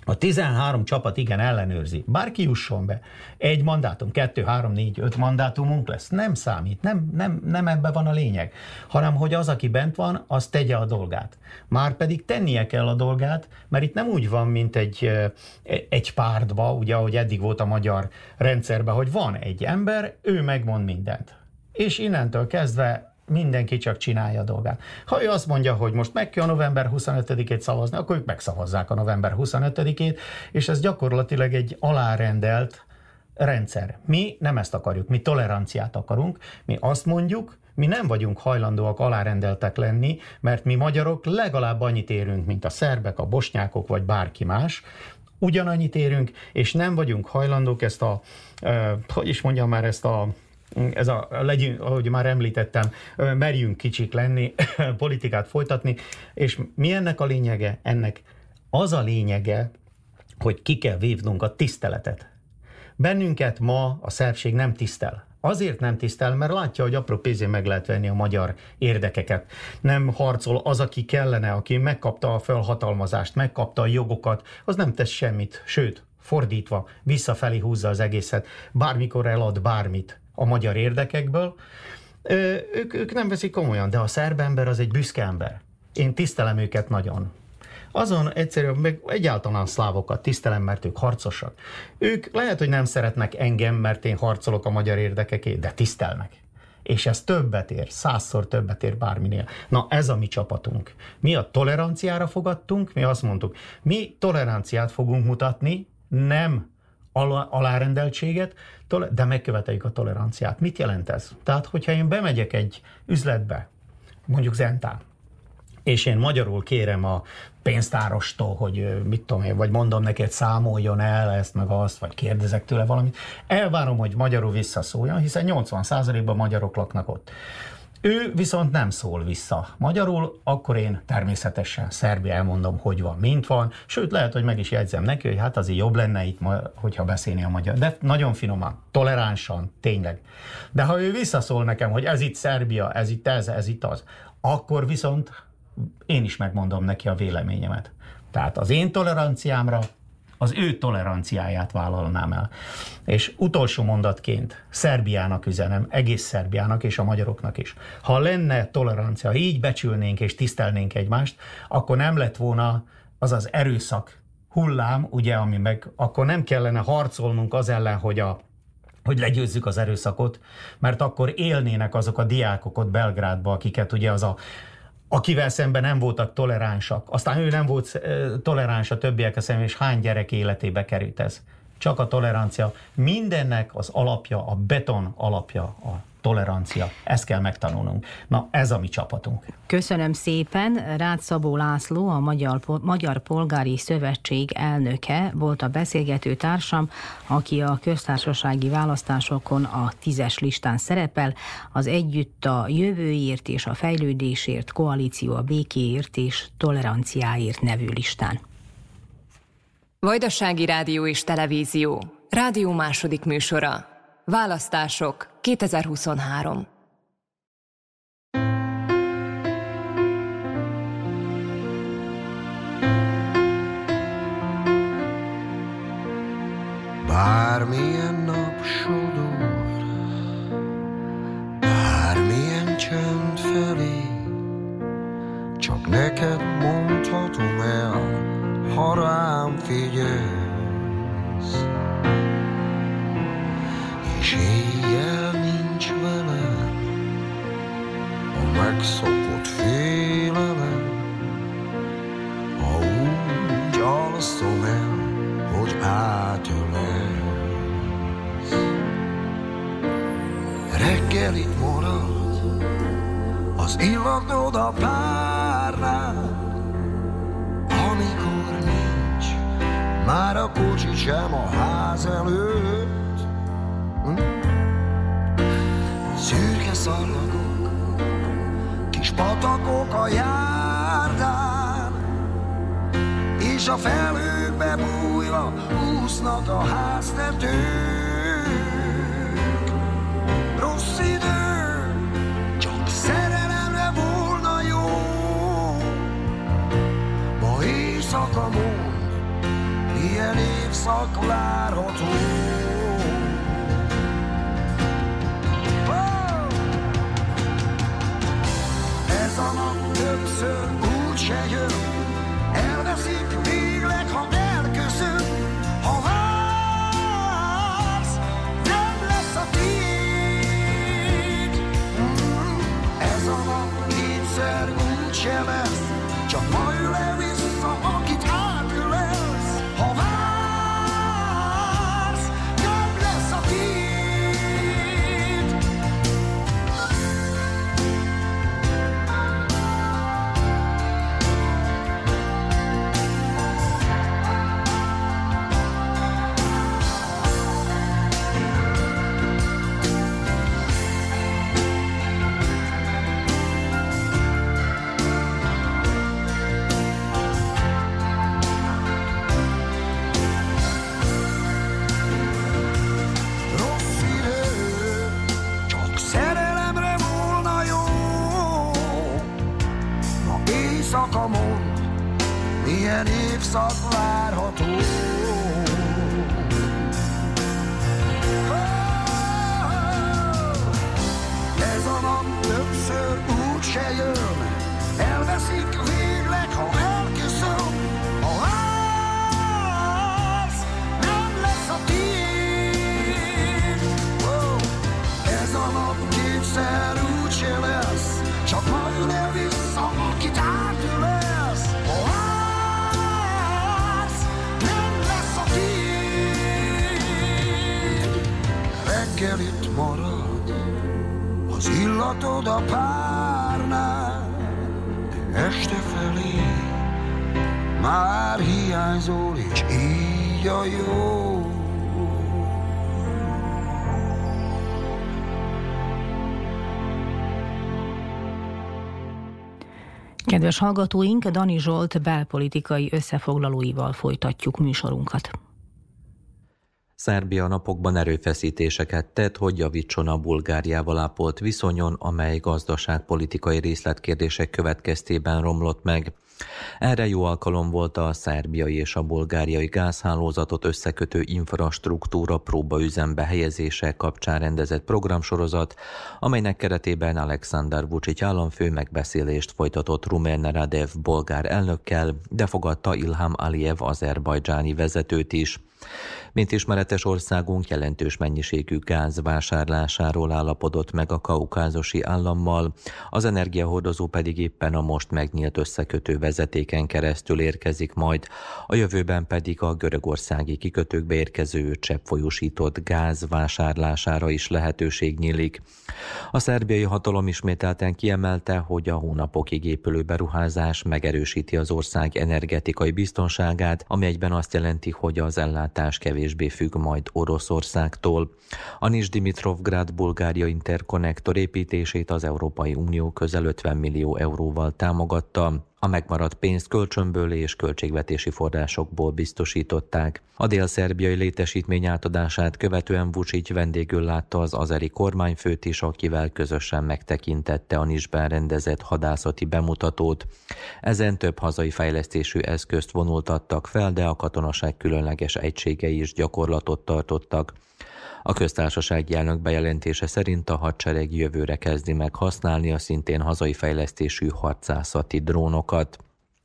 [SPEAKER 5] a 13 csapat igen ellenőrzi. Bárki jusson be. Egy mandátum, kettő, három, négy, öt mandátumunk lesz. Nem számít, nem, nem, nem ebbe van a lényeg, hanem hogy az, aki bent van, az tegye a dolgát. Már pedig tennie kell a dolgát, mert itt nem úgy van, mint egy, egy pártba, ugye, ahogy eddig volt a magyar rendszerben, hogy van egy ember, ő megmond mindent. És innentől kezdve mindenki csak csinálja a dolgát. Ha ő azt mondja, hogy most meg kell a november 25-ét szavazni, akkor ők megszavazzák a november 25-ét, és ez gyakorlatilag egy alárendelt rendszer. Mi nem ezt akarjuk, mi toleranciát akarunk, mi azt mondjuk, mi nem vagyunk hajlandóak alárendeltek lenni, mert mi magyarok legalább annyit érünk, mint a szerbek, a bosnyákok vagy bárki más, ugyanannyit érünk, és nem vagyunk hajlandók ezt a, eh, hogy is mondjam már, ezt a ez a, legyünk, ahogy már említettem, merjünk kicsik lenni, <laughs> politikát folytatni, és mi ennek a lényege? Ennek az a lényege, hogy ki kell vívnunk a tiszteletet. Bennünket ma a szerbség nem tisztel. Azért nem tisztel, mert látja, hogy apró pénzén meg lehet venni a magyar érdekeket. Nem harcol az, aki kellene, aki megkapta a felhatalmazást, megkapta a jogokat, az nem tesz semmit. Sőt, fordítva, visszafelé húzza az egészet, bármikor elad bármit a magyar érdekekből. Ők, ők nem veszik komolyan, de a szerb ember az egy büszke ember. Én tisztelem őket nagyon. Azon egyszerűen, meg egyáltalán szlávokat tisztelem, mert ők harcosak. Ők lehet, hogy nem szeretnek engem, mert én harcolok a magyar érdekekért, de tisztelnek. És ez többet ér, százszor többet ér bárminél. Na ez a mi csapatunk. Mi a toleranciára fogadtunk, mi azt mondtuk, mi toleranciát fogunk mutatni, nem alárendeltséget, de megköveteljük a toleranciát. Mit jelent ez? Tehát, hogyha én bemegyek egy üzletbe, mondjuk Zentán, és én magyarul kérem a pénztárostól, hogy mit tudom én, vagy mondom hogy számoljon el ezt, meg azt, vagy kérdezek tőle valamit. Elvárom, hogy magyarul visszaszóljon, hiszen 80%-ban magyarok laknak ott. Ő viszont nem szól vissza magyarul, akkor én természetesen Szerbia elmondom, hogy van, mint van, sőt lehet, hogy meg is jegyzem neki, hogy hát azért jobb lenne itt, hogyha beszélni a magyar. De nagyon finoman, toleránsan, tényleg. De ha ő visszaszól nekem, hogy ez itt Szerbia, ez itt ez, ez itt az, akkor viszont én is megmondom neki a véleményemet. Tehát az én toleranciámra az ő toleranciáját vállalnám el. És utolsó mondatként Szerbiának üzenem, egész Szerbiának és a magyaroknak is. Ha lenne tolerancia, ha így becsülnénk és tisztelnénk egymást, akkor nem lett volna az az erőszak hullám, ugye, ami meg, akkor nem kellene harcolnunk az ellen, hogy a hogy legyőzzük az erőszakot, mert akkor élnének azok a diákok ott Belgrádba, akiket ugye az a akivel szemben nem voltak toleránsak. Aztán ő nem volt toleráns a többiek szemben, és hány gyerek életébe került ez. Csak a tolerancia. Mindennek az alapja, a beton alapja a tolerancia. Ezt kell megtanulnunk. Na, ez a mi csapatunk.
[SPEAKER 4] Köszönöm szépen. Rácz Szabó László, a Magyar, Magyar Polgári Szövetség elnöke volt a beszélgető társam, aki a köztársasági választásokon a tízes listán szerepel. Az Együtt a jövőért és a fejlődésért, koalíció a békéért és toleranciáért nevű listán.
[SPEAKER 3] Vajdasági Rádió és Televízió. Rádió második műsora. Választások 2023
[SPEAKER 6] Bármilyen nap sodor, bármilyen csend felé, csak neked mondhatom el, ha rám figyelsz. Megszokott félelem, ha úgy alszom el, hogy átölelsz. Reggelit marad az illatod a párnál, amikor nincs már a kocsi sem a ház előtt. Szürke szarlagok, kis patakok a járdán, és a felhőkbe bújva úsznak a háztetők. Rossz idő, csak szerelemre volna jó. Ma éjszaka mond, milyen évszak várható. Nap többször úgy
[SPEAKER 4] Kedves hallgatóink, Dani Zsolt belpolitikai összefoglalóival folytatjuk műsorunkat.
[SPEAKER 7] Szerbia napokban erőfeszítéseket tett, hogy javítson a Bulgáriával ápolt viszonyon, amely gazdaságpolitikai részletkérdések következtében romlott meg. Erre jó alkalom volt a szerbiai és a bulgáriai gázhálózatot összekötő infrastruktúra próbaüzembe helyezése kapcsán rendezett programsorozat, amelynek keretében Alexander Vucic államfő megbeszélést folytatott Rumen Radev bolgár elnökkel, de fogadta Ilham Aliyev azerbajdzsáni vezetőt is. Mint ismeretes országunk jelentős mennyiségű gáz vásárlásáról állapodott meg a kaukázusi állammal, az energiahordozó pedig éppen a most megnyílt összekötő vezetéken keresztül érkezik majd, a jövőben pedig a görögországi kikötőkbe érkező cseppfolyósított gáz vásárlására is lehetőség nyílik. A szerbiai hatalom ismételten kiemelte, hogy a hónapokig épülő beruházás megerősíti az ország energetikai biztonságát, ami egyben azt jelenti, hogy az ellátás kevésbé függ majd Oroszországtól. A Nis Dimitrovgrad Bulgária interkonnektor építését az Európai Unió közel 50 millió euróval támogatta. A megmaradt pénzt kölcsönből és költségvetési forrásokból biztosították. A dél-szerbiai létesítmény átadását követően Vucic vendégül látta az azeri kormányfőt is, akivel közösen megtekintette a Nisben rendezett hadászati bemutatót. Ezen több hazai fejlesztésű eszközt vonultattak fel, de a katonaság különleges egységei is gyakorlatot tartottak. A köztársasági elnök bejelentése szerint a hadsereg jövőre kezdi meg használni a szintén hazai fejlesztésű harcászati drónokat.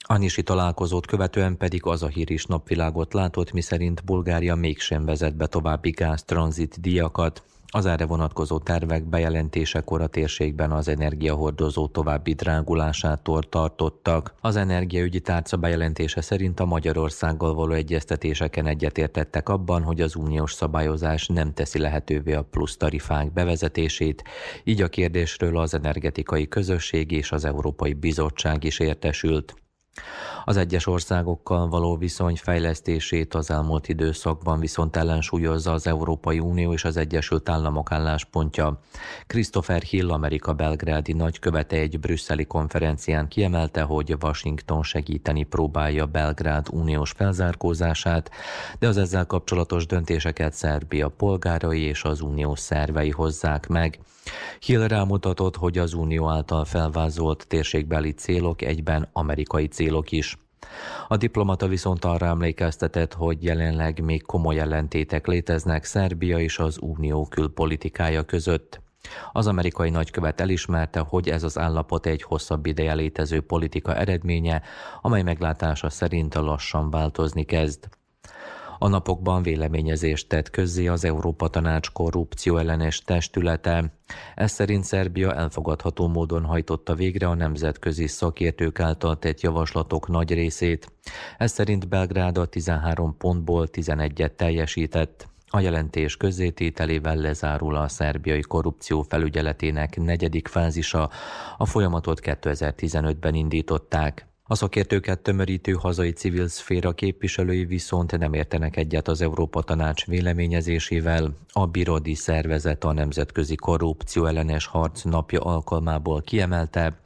[SPEAKER 7] A Nisi találkozót követően pedig az a hír is napvilágot látott, miszerint Bulgária mégsem vezet be további gáztranzit díjakat. Az erre vonatkozó tervek bejelentésekor a térségben az energiahordozó további drágulásától tartottak. Az energiaügyi tárca bejelentése szerint a Magyarországgal való egyeztetéseken egyetértettek abban, hogy az uniós szabályozás nem teszi lehetővé a plusz tarifák bevezetését, így a kérdésről az energetikai közösség és az Európai Bizottság is értesült. Az egyes országokkal való viszony fejlesztését az elmúlt időszakban viszont ellensúlyozza az Európai Unió és az Egyesült Államok álláspontja. Christopher Hill, Amerika belgrádi nagykövete egy brüsszeli konferencián kiemelte, hogy Washington segíteni próbálja Belgrád uniós felzárkózását, de az ezzel kapcsolatos döntéseket Szerbia polgárai és az unió szervei hozzák meg. Hill rámutatott, hogy az unió által felvázolt térségbeli célok egyben amerikai célok is. A diplomata viszont arra emlékeztetett, hogy jelenleg még komoly ellentétek léteznek Szerbia és az unió külpolitikája között. Az amerikai nagykövet elismerte, hogy ez az állapot egy hosszabb ideje létező politika eredménye, amely meglátása szerint lassan változni kezd. A napokban véleményezést tett közzé az Európa Tanács korrupció ellenes testülete. Ez szerint Szerbia elfogadható módon hajtotta végre a nemzetközi szakértők által tett javaslatok nagy részét. Ez szerint Belgrád a 13 pontból 11-et teljesített. A jelentés közzétételével lezárul a szerbiai korrupció felügyeletének negyedik fázisa. A folyamatot 2015-ben indították. A szakértőket tömörítő hazai civil szféra képviselői viszont nem értenek egyet az Európa Tanács véleményezésével. A Birodi szervezet a Nemzetközi Korrupció ellenes harc napja alkalmából kiemelte.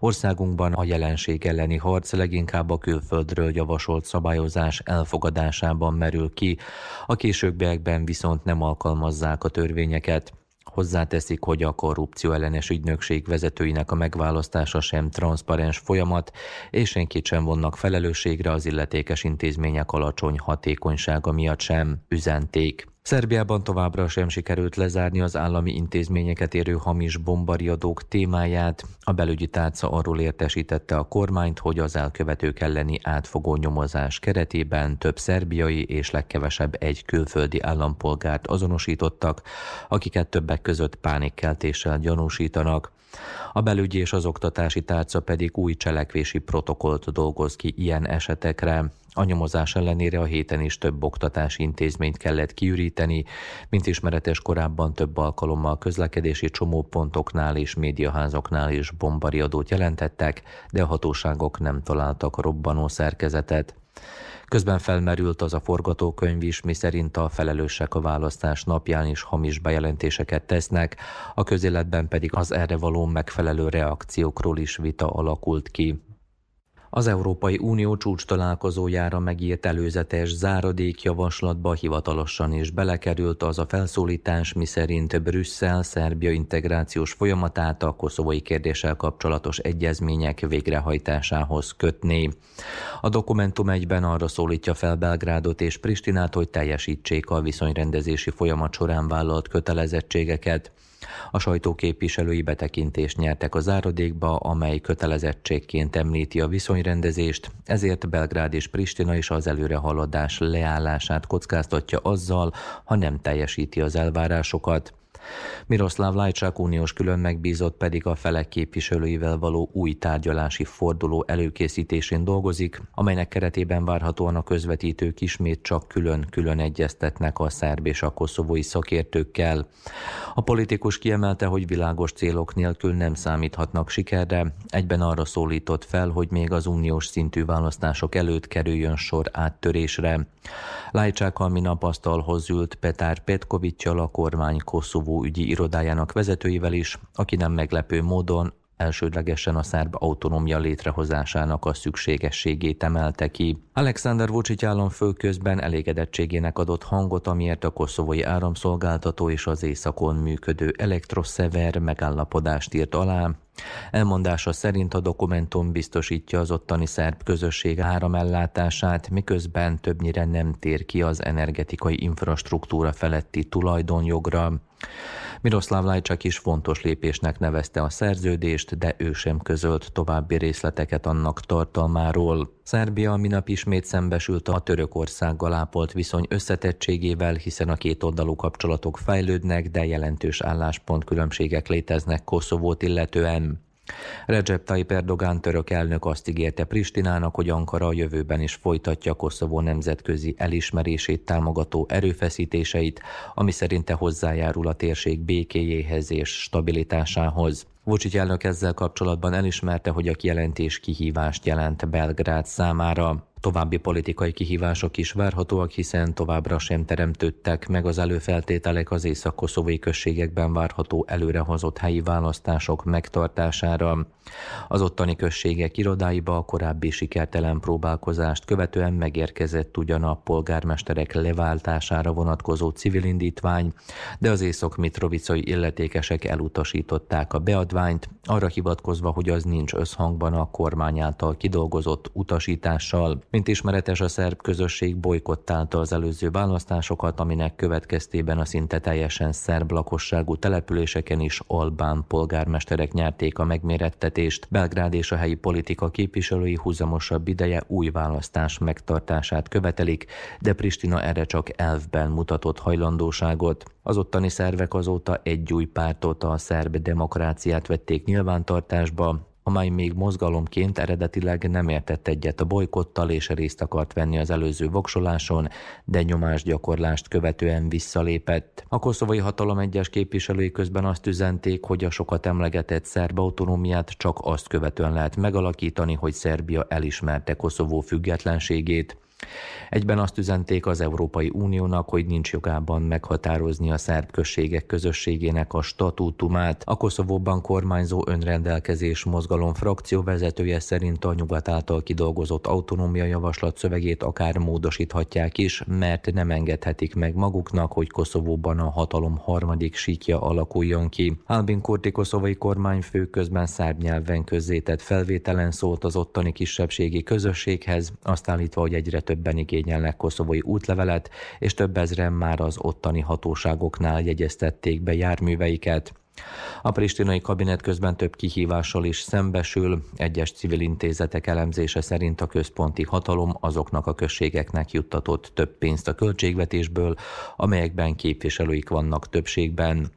[SPEAKER 7] Országunkban a jelenség elleni harc leginkább a külföldről javasolt szabályozás elfogadásában merül ki, a későbbiekben viszont nem alkalmazzák a törvényeket. Hozzáteszik, hogy a korrupció ellenes ügynökség vezetőinek a megválasztása sem transzparens folyamat, és senkit sem vonnak felelősségre az illetékes intézmények alacsony hatékonysága miatt sem, üzenték. Szerbiában továbbra sem sikerült lezárni az állami intézményeket érő hamis bombariadók témáját. A belügyi tárca arról értesítette a kormányt, hogy az elkövetők elleni átfogó nyomozás keretében több szerbiai és legkevesebb egy külföldi állampolgárt azonosítottak, akiket többek között pánikkeltéssel gyanúsítanak. A belügyi és az oktatási tárca pedig új cselekvési protokollt dolgoz ki ilyen esetekre. A nyomozás ellenére a héten is több oktatási intézményt kellett kiüríteni, mint ismeretes korábban több alkalommal közlekedési csomópontoknál és médiaházoknál is bombariadót jelentettek, de a hatóságok nem találtak robbanó szerkezetet. Közben felmerült az a forgatókönyv is, miszerint a felelősek a választás napján is hamis bejelentéseket tesznek, a közéletben pedig az erre való megfelelő reakciókról is vita alakult ki. Az Európai Unió csúcs találkozójára megírt előzetes záradékjavaslatba hivatalosan is belekerült az a felszólítás, miszerint Brüsszel Szerbia integrációs folyamatát a koszovói kérdéssel kapcsolatos egyezmények végrehajtásához kötné. A dokumentum egyben arra szólítja fel Belgrádot és Pristinát, hogy teljesítsék a viszonyrendezési folyamat során vállalt kötelezettségeket. A sajtóképviselői betekintést nyertek a záradékba, amely kötelezettségként említi a viszonyrendezést, ezért Belgrád és Pristina is az előrehaladás leállását kockáztatja azzal, ha nem teljesíti az elvárásokat. Miroslav Lajcsák uniós külön megbízott pedig a felek képviselőivel való új tárgyalási forduló előkészítésén dolgozik, amelynek keretében várhatóan a közvetítők ismét csak külön-külön egyeztetnek a szerb és a koszovói szakértőkkel. A politikus kiemelte, hogy világos célok nélkül nem számíthatnak sikerre, egyben arra szólított fel, hogy még az uniós szintű választások előtt kerüljön sor áttörésre. Lajcsákkal minap asztalhoz ült Petár Petkovicsal a kormány Koszovó ügyi irodájának vezetőivel is, aki nem meglepő módon elsődlegesen a szerb autonómia létrehozásának a szükségességét emelte ki. Alexander Vucic államfő közben elégedettségének adott hangot, amiért a koszovói áramszolgáltató és az északon működő elektroszever megállapodást írt alá, Elmondása szerint a dokumentum biztosítja az ottani szerb közösség áramellátását, miközben többnyire nem tér ki az energetikai infrastruktúra feletti tulajdonjogra. Miroslav Lajcsak is fontos lépésnek nevezte a szerződést, de ő sem közölt további részleteket annak tartalmáról. Szerbia minap ismét szembesült a Törökországgal ápolt viszony összetettségével, hiszen a két oldalú kapcsolatok fejlődnek, de jelentős álláspont különbségek léteznek Koszovót illetően. Recep Tayyip Erdogan török elnök azt ígérte Pristinának, hogy Ankara a jövőben is folytatja Koszovó nemzetközi elismerését támogató erőfeszítéseit, ami szerinte hozzájárul a térség békéjéhez és stabilitásához. Vucic elnök ezzel kapcsolatban elismerte, hogy a kijelentés kihívást jelent Belgrád számára. További politikai kihívások is várhatóak, hiszen továbbra sem teremtődtek meg az előfeltételek az észak-koszovói községekben várható előrehozott helyi választások megtartására. Az ottani községek irodáiba a korábbi sikertelen próbálkozást követően megérkezett ugyan a polgármesterek leváltására vonatkozó civil indítvány, de az észak-mitrovicai illetékesek elutasították a beadványt, arra hivatkozva, hogy az nincs összhangban a kormány által kidolgozott utasítással. Mint ismeretes, a szerb közösség bolykottálta az előző választásokat, aminek következtében a szinte teljesen szerb lakosságú településeken is albán polgármesterek nyerték a megmérettetést. Belgrád és a helyi politika képviselői húzamosabb ideje új választás megtartását követelik, de Pristina erre csak elvben mutatott hajlandóságot. Az ottani szervek azóta egy új pártot, a szerb demokráciát vették nyilvántartásba, amely még mozgalomként eredetileg nem értett egyet a bolykottal és részt akart venni az előző voksoláson, de nyomásgyakorlást követően visszalépett. A koszovai hatalom egyes képviselői közben azt üzenték, hogy a sokat emlegetett szerb autonómiát csak azt követően lehet megalakítani, hogy Szerbia elismerte Koszovó függetlenségét. Egyben azt üzenték az Európai Uniónak, hogy nincs jogában meghatározni a szerb községek közösségének a statútumát. A Koszovóban kormányzó önrendelkezés mozgalom frakció vezetője szerint a nyugat által kidolgozott autonómia javaslat szövegét akár módosíthatják is, mert nem engedhetik meg maguknak, hogy Koszovóban a hatalom harmadik síkja alakuljon ki. Albin Kurti koszovai kormányfő közben szerb nyelven közzétett felvételen szólt az ottani kisebbségi közösséghez, azt állítva, hogy egyre többen igényelnek koszovói útlevelet, és több ezren már az ottani hatóságoknál jegyeztették be járműveiket. A pristinai kabinet közben több kihívással is szembesül. Egyes civil intézetek elemzése szerint a központi hatalom azoknak a községeknek juttatott több pénzt a költségvetésből, amelyekben képviselőik vannak többségben.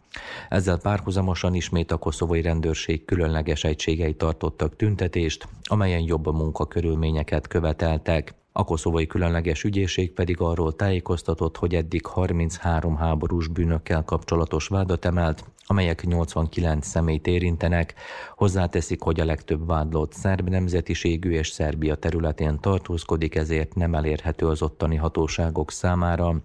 [SPEAKER 7] Ezzel párhuzamosan ismét a koszovói rendőrség különleges egységei tartottak tüntetést, amelyen jobb munkakörülményeket követeltek. A koszovai különleges ügyészség pedig arról tájékoztatott, hogy eddig 33 háborús bűnökkel kapcsolatos vádat emelt, amelyek 89 személyt érintenek. Hozzáteszik, hogy a legtöbb vádlott szerb nemzetiségű és Szerbia területén tartózkodik, ezért nem elérhető az ottani hatóságok számára.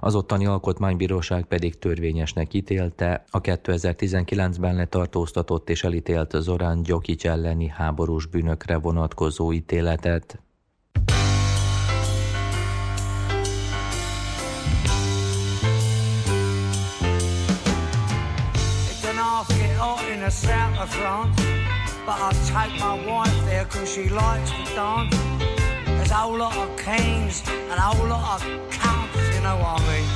[SPEAKER 7] Az ottani alkotmánybíróság pedig törvényesnek ítélte a 2019-ben letartóztatott és elítélt Zorán Gyokics elleni háborús bűnökre vonatkozó ítéletet.
[SPEAKER 8] The south of France. But I take my wife there cause she likes to dance. There's a whole lot of kings and a whole lot of counts, you know what I mean.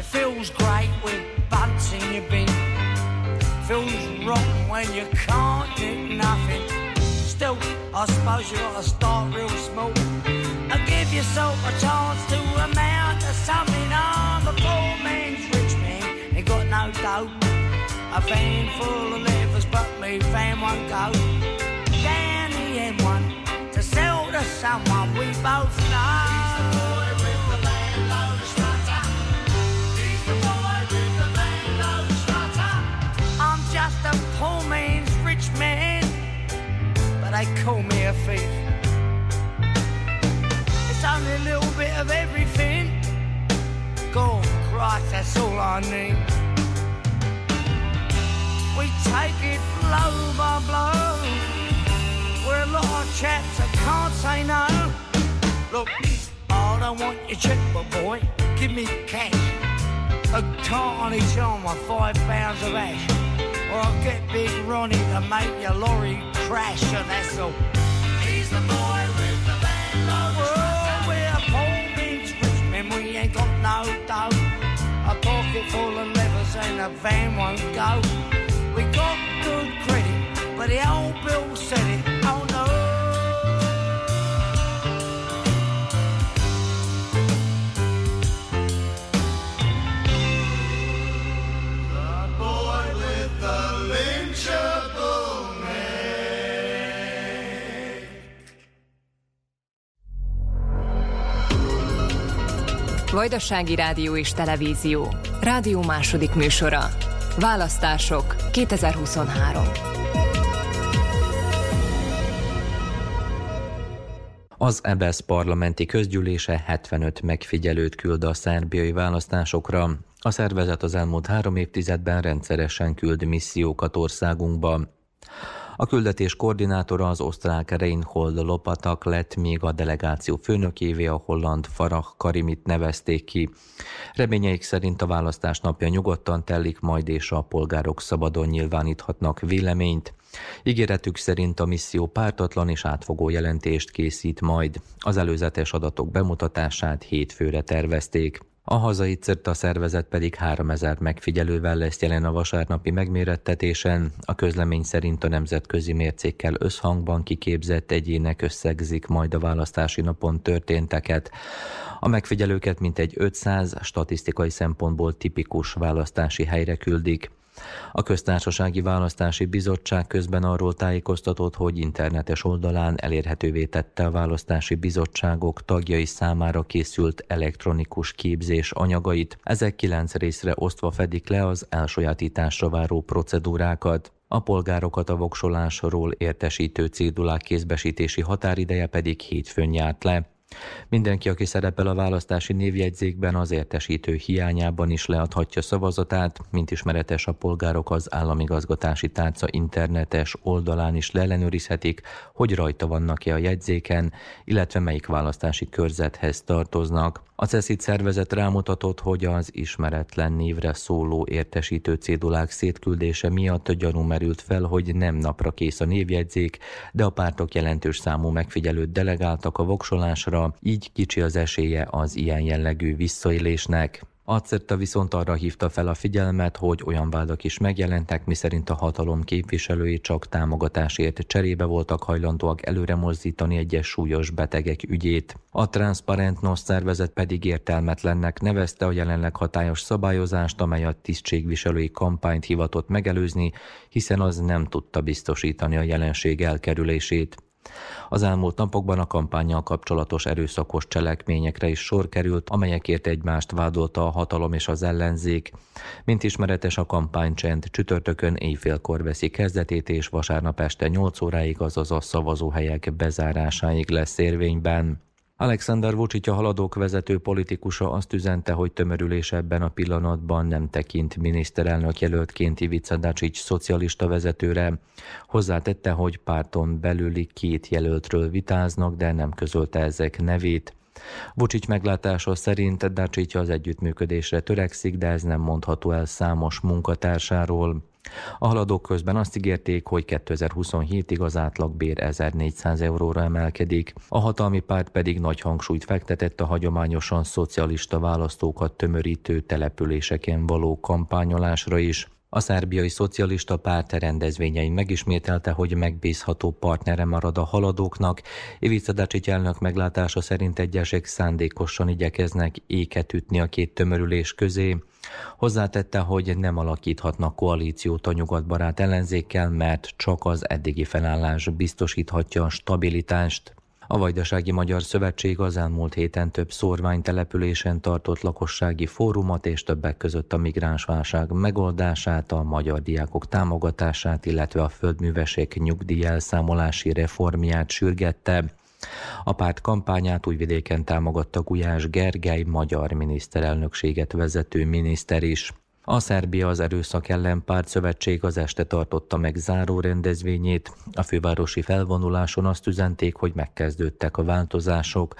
[SPEAKER 8] It feels great with butts in your bin. Feels rotten when you can't do nothing. Still, I suppose you gotta start real small and give yourself a chance to amount to something on the man's no dough. A van full of livers, but me van won't go. Down the M1 to sell to someone we both know. He's the boy with the. He's the boy with the. I'm just a poor man's rich man, but they call me a thief. It's only a little bit of everything. God, Christ, that's all I need. We take it blow by blow. We're a lot of chaps that can't say no. Look, I don't want your checkbook, boy. Give me cash. A tart on with five pounds of ash. Or I'll get Big Ronnie to make your lorry crash, and that's all. He's the boy with the landlord. Oh, we're poor means rich men, we ain't got no dough. A pocket full of levers and a van won't go. But. Oh
[SPEAKER 3] Vajdasági Rádió és Televízió. Rádió második műsora. Választások 2023.
[SPEAKER 7] Az EBSZ parlamenti közgyűlése 75 megfigyelőt küld a szerbiai választásokra. A szervezet az elmúlt három évtizedben rendszeresen küld missziókat országunkba. A küldetés koordinátora az osztrák Reinhold Lopatak lett, még a delegáció főnökévé a holland Farah Karimit nevezték ki. Reményeik szerint a választás napja nyugodtan telik majd, és a polgárok szabadon nyilváníthatnak véleményt. Ígéretük szerint a misszió pártatlan és átfogó jelentést készít majd. Az előzetes adatok bemutatását hétfőre tervezték. A hazai CERTA szervezet pedig 3000 megfigyelővel lesz jelen a vasárnapi megmérettetésen. A közlemény szerint a nemzetközi mércékkel összhangban kiképzett egyének összegzik majd a választási napon történteket. A megfigyelőket mintegy 500 statisztikai szempontból tipikus választási helyre küldik. A Köztársasági Választási Bizottság közben arról tájékoztatott, hogy internetes oldalán elérhetővé tette a választási bizottságok tagjai számára készült elektronikus képzés anyagait. Ezek kilenc részre osztva fedik le az elsajátításra váró procedúrákat. A polgárokat a voksolásról értesítő cédulák kézbesítési határideje pedig hétfőn járt le. Mindenki, aki szerepel a választási névjegyzékben, az értesítő hiányában is leadhatja szavazatát, mint ismeretes a polgárok az államigazgatási tárca internetes oldalán is leellenőrizhetik, hogy rajta vannak-e a jegyzéken, illetve melyik választási körzethez tartoznak. A CESZIT szervezet rámutatott, hogy az ismeretlen névre szóló értesítő cédulák szétküldése miatt gyanú merült fel, hogy nem napra kész a névjegyzék, de a pártok jelentős számú megfigyelőt delegáltak a voksolásra, így kicsi az esélye az ilyen jellegű visszaélésnek. Acetta viszont arra hívta fel a figyelmet, hogy olyan vádak is megjelentek, miszerint a hatalom képviselői csak támogatásért cserébe voltak hajlandóak előre mozdítani egyes súlyos betegek ügyét. A Transparent szervezet pedig értelmetlennek nevezte a jelenleg hatályos szabályozást, amely a tisztségviselői kampányt hivatott megelőzni, hiszen az nem tudta biztosítani a jelenség elkerülését. Az elmúlt napokban a kampányjal kapcsolatos erőszakos cselekményekre is sor került, amelyekért egymást vádolta a hatalom és az ellenzék. Mint ismeretes a kampánycsend csütörtökön éjfélkor veszi kezdetét, és vasárnap este 8 óráig, azaz a szavazóhelyek bezárásáig lesz érvényben. Alexander Vucic a haladók vezető politikusa azt üzente, hogy tömörülés ebben a pillanatban nem tekint miniszterelnök jelöltként Ivica Dacic szocialista vezetőre. Hozzátette, hogy párton belüli két jelöltről vitáznak, de nem közölte ezek nevét. Vucic meglátása szerint Dacic az együttműködésre törekszik, de ez nem mondható el számos munkatársáról. A haladók közben azt ígérték, hogy 2027-ig az átlagbér 1400 euróra emelkedik, a hatalmi párt pedig nagy hangsúlyt fektetett a hagyományosan szocialista választókat tömörítő településeken való kampányolásra is. A szerbiai szocialista párt rendezvényein megismételte, hogy megbízható partnere marad a haladóknak. Ivica Dacic elnök meglátása szerint egyesek szándékosan igyekeznek éket ütni a két tömörülés közé. Hozzátette, hogy nem alakíthatnak koalíciót a nyugatbarát ellenzékkel, mert csak az eddigi felállás biztosíthatja a stabilitást. A Vajdasági Magyar Szövetség az elmúlt héten több szórványtelepülésen tartott lakossági fórumot és többek között a migránsválság megoldását, a magyar diákok támogatását, illetve a földművesek nyugdíj elszámolási reformját sürgette. A párt kampányát újvidéken támogatta Gulyás Gergely magyar miniszterelnökséget vezető miniszter is. A Szerbia az Erőszak ellen párt szövetség az este tartotta meg záró rendezvényét. A fővárosi felvonuláson azt üzenték, hogy megkezdődtek a változások.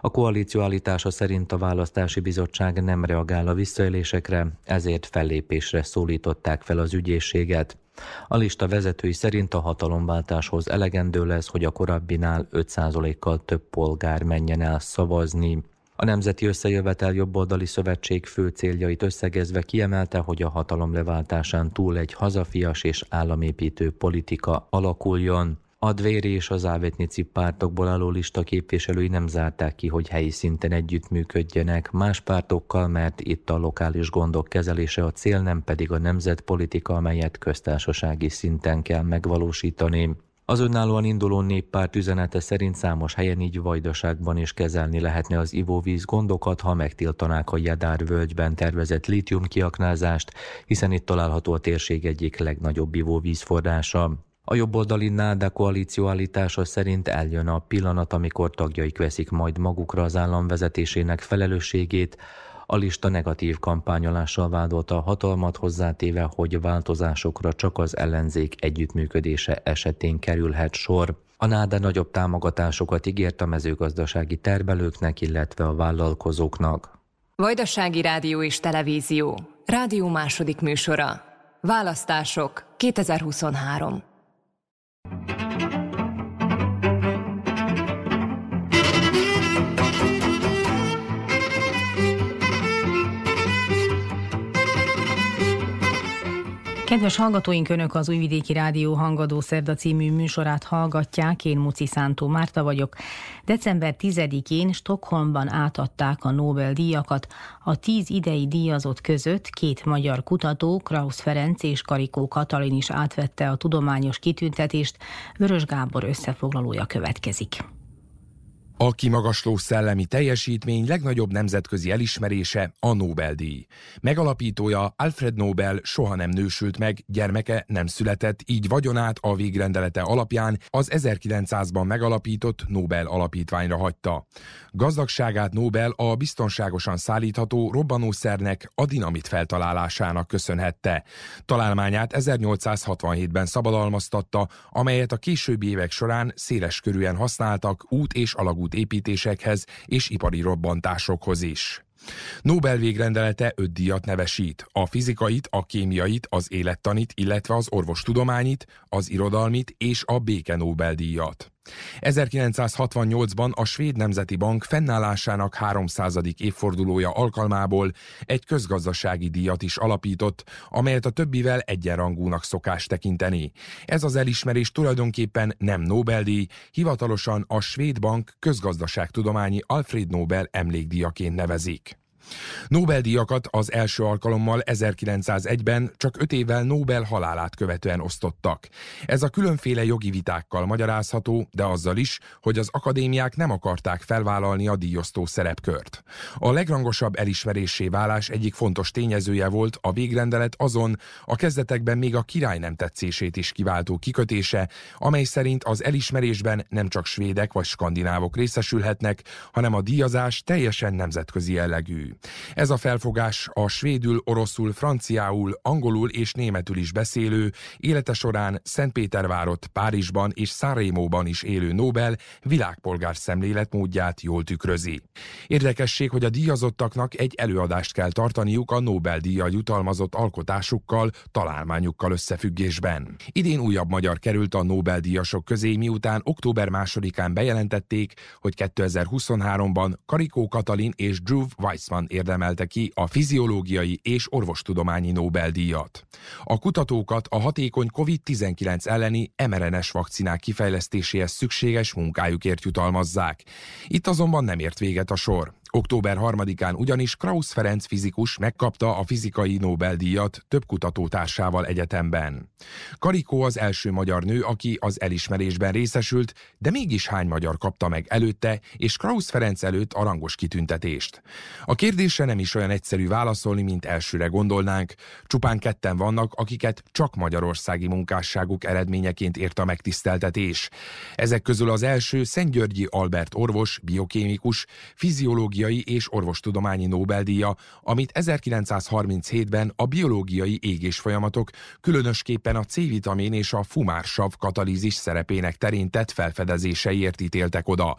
[SPEAKER 7] A koalíció állítása szerint a választási bizottság nem reagál a visszaélésekre, ezért fellépésre szólították fel az ügyészséget. A lista vezetői szerint a hatalomváltáshoz elegendő lesz, hogy a korábbinál 5%-kal több polgár menjen el szavazni. A Nemzeti Összejövetel Jobboldali Szövetség fő céljait összegezve kiemelte, hogy a hatalom leváltásán túl egy hazafias és államépítő politika alakuljon. A Dvéri és az Ávetnici pártokból álló lista képviselői nem zárták ki, hogy helyi szinten együttműködjenek más pártokkal, mert itt a lokális gondok kezelése a cél, nem pedig a nemzetpolitika, amelyet köztársasági szinten kell megvalósítani. Az önállóan induló néppárt üzenete szerint számos helyen így vajdaságban is kezelni lehetne az ivóvíz gondokat, ha megtiltanák a Jedár völgyben tervezett lítium kiaknázást, hiszen itt található a térség egyik legnagyobb ivóvízforrása. A jobboldali NÁDA koalíció állítása szerint eljön a pillanat, amikor tagjaik veszik majd magukra az állam vezetésének felelősségét, a lista negatív kampányolással vádolta a hatalmat hozzátéve, hogy változásokra csak az ellenzék együttműködése esetén kerülhet sor. A NÁDA nagyobb támogatásokat ígért a mezőgazdasági termelőknek, illetve a vállalkozóknak.
[SPEAKER 3] Vajdasági Rádió és Televízió. Rádió második műsora. Választások 2023. Thank you.
[SPEAKER 4] Kedves hallgatóink, Önök az Újvidéki Rádió Hangadó Szerda című műsorát hallgatják, én Muci Szántó Márta vagyok. December 10-én Stockholmban átadták a Nobel-díjakat. A tíz idei díjazott között két magyar kutató, Krausz Ferenc és Karikó Katalin is átvette a tudományos kitüntetést. Vörös Gábor összefoglalója következik.
[SPEAKER 9] A kimagasló szellemi teljesítmény legnagyobb nemzetközi elismerése a Nobel-díj. Megalapítója Alfred Nobel soha nem nősült meg, gyermeke nem született, így vagyonát a végrendelete alapján az 1900-ban megalapított Nobel alapítványra hagyta. Gazdagságát Nobel a biztonságosan szállítható robbanószernek, a dinamit feltalálásának köszönhette. Találmányát 1867-ben szabadalmaztatta, amelyet a későbbi évek során széles körűen használtak út és alagút építésekhez és ipari robbantásokhoz is. Nobel végrendelete öt díjat nevesít, a fizikait, a kémiait, az élettanit, illetve az orvostudományit, az irodalmit és a béke Nobel-díjat. 1968-ban a Svéd Nemzeti Bank fennállásának 300. évfordulója alkalmából egy közgazdasági díjat is alapított, amelyet a többivel egyenrangúnak szokás tekinteni. Ez az elismerés tulajdonképpen nem Nobel-díj, hivatalosan a Svéd Bank közgazdaságtudományi Alfred Nobel emlékdíjaként nevezik. Nobel-díjakat az első alkalommal 1901-ben csak öt évvel Nobel halálát követően osztottak. Ez a különféle jogi vitákkal magyarázható, de azzal is, hogy az akadémiák nem akarták felvállalni a díjosztó szerepkört. A legrangosabb elismerésé válás egyik fontos tényezője volt a végrendelet azon, a kezdetekben még a király nem tetszését is kiváltó kikötése, amely szerint az elismerésben nem csak svédek vagy skandinávok részesülhetnek, hanem a díjazás teljesen nemzetközi jellegű. Ez a felfogás a svédül, oroszul, franciául, angolul és németül is beszélő, élete során Szentpétervárot, Párizsban és Szárémóban is élő Nobel világpolgár szemléletmódját jól tükrözi. Érdekesség, hogy a díjazottaknak egy előadást kell tartaniuk a Nobel-díjjal jutalmazott alkotásukkal, találmányukkal összefüggésben. Idén újabb magyar került a Nobel-díjasok közé, miután október másodikán bejelentették, hogy 2023-ban Karikó Katalin és Drew Weissman Hoffman érdemelte ki a fiziológiai és orvostudományi Nobel-díjat. A kutatókat a hatékony COVID-19 elleni mRNS vakcinák kifejlesztéséhez szükséges munkájukért jutalmazzák. Itt azonban nem ért véget a sor. Október 3-án ugyanis Krausz Ferenc fizikus megkapta a fizikai Nobel-díjat több kutatótársával egyetemben. Karikó az első magyar nő, aki az elismerésben részesült, de mégis hány magyar kapta meg előtte, és Krausz Ferenc előtt a rangos kitüntetést. A kérdésre nem is olyan egyszerű válaszolni, mint elsőre gondolnánk. Csupán ketten vannak, akiket csak magyarországi munkásságuk eredményeként ért a megtiszteltetés. Ezek közül az első Szentgyörgyi Albert orvos, biokémikus, fiziológia biológiai és orvostudományi Nobel-díja, amit 1937-ben a biológiai égés folyamatok, különösképpen a C-vitamin és a fumársav katalízis szerepének terén tett felfedezéseiért ítéltek oda.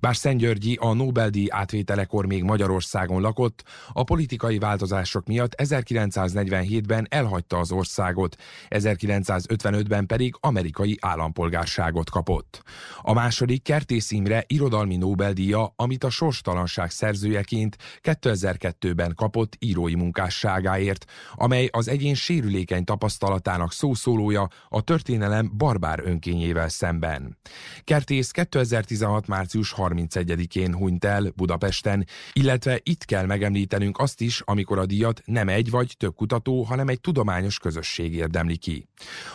[SPEAKER 9] Bár Szentgyörgyi a Nobel-díj átvételekor még Magyarországon lakott, a politikai változások miatt 1947-ben elhagyta az országot, 1955-ben pedig amerikai állampolgárságot kapott. A második Kertész Imre irodalmi Nobel-díja, amit a sorstalanság szerzőjeként 2002-ben kapott írói munkásságáért, amely az egyén sérülékeny tapasztalatának szószólója a történelem barbár önkényével szemben. Kertész 2016. március 31-én hunyt el Budapesten, illetve itt kell megemlítenünk azt is, amikor a díjat nem egy vagy több kutató, hanem egy tudományos közösség érdemli ki.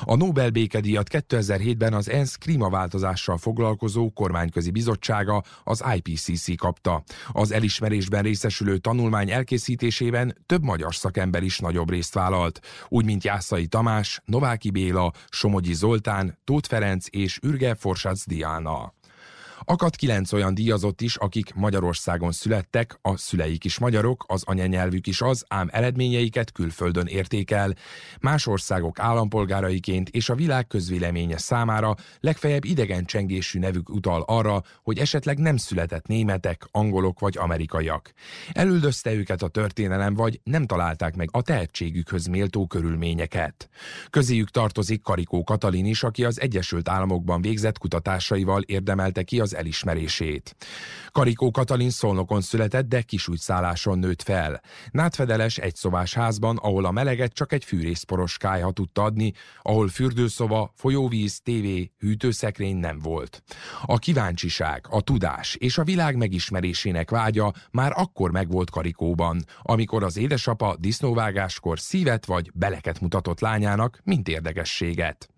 [SPEAKER 9] A Nobel békedíjat 2007-ben az ENSZ klímaváltozással foglalkozó kormányközi bizottsága, az IPCC kapta. Az elismerésben részesülő tanulmány elkészítésében több magyar szakember is nagyobb részt vállalt, úgy mint Jászai Tamás, Nováki Béla, Somogyi Zoltán, Tóth Ferenc és Ürge Forsac Diana. Akadt kilenc olyan díjazott is, akik Magyarországon születtek, a szüleik is magyarok, az anyanyelvük is az, ám eredményeiket külföldön értékel. Más országok állampolgáraiként és a világ közvéleménye számára legfeljebb idegen csengésű nevük utal arra, hogy esetleg nem született németek, angolok vagy amerikaiak. Elüldözte őket a történelem, vagy nem találták meg a tehetségükhöz méltó körülményeket. Közéjük tartozik Karikó Katalin is, aki az Egyesült Államokban végzett kutatásaival érdemelte ki az elismerését. Karikó Katalin Szolnokon született, de kisújszálláson nőtt fel. Nátfedeles egy szobás házban, ahol a meleget csak egy fűrészporos kájha tudta adni, ahol fürdőszoba, folyóvíz, tévé, hűtőszekrény nem volt. A kíváncsiság, a tudás és a világ megismerésének vágya már akkor megvolt Karikóban, amikor az édesapa disznóvágáskor szívet vagy beleket mutatott lányának, mint érdekességet.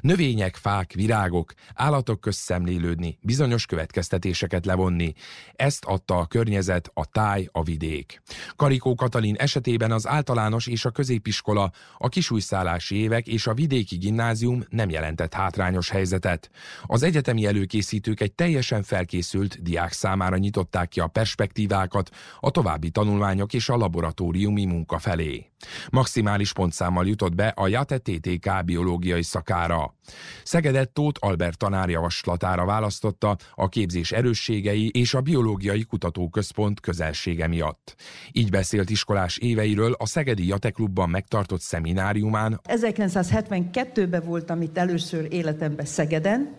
[SPEAKER 9] Növények, fák, virágok, állatok közt szemlélődni, bizonyos következtetéseket levonni. Ezt adta a környezet, a táj, a vidék. Karikó Katalin esetében az általános és a középiskola, a kisújszállási évek és a vidéki gimnázium nem jelentett hátrányos helyzetet. Az egyetemi előkészítők egy teljesen felkészült diák számára nyitották ki a perspektívákat a további tanulmányok és a laboratóriumi munka felé. Maximális pontszámmal jutott be a JATE TTK biológiai szakára. Szegedet Tóth Albert tanár javaslatára választotta a képzés erősségei és a Biológiai Kutatóközpont közelsége miatt. Így beszélt iskolás éveiről a Szegedi Jate Klubban megtartott szemináriumán.
[SPEAKER 10] 1972-ben voltam itt először életemben Szegeden,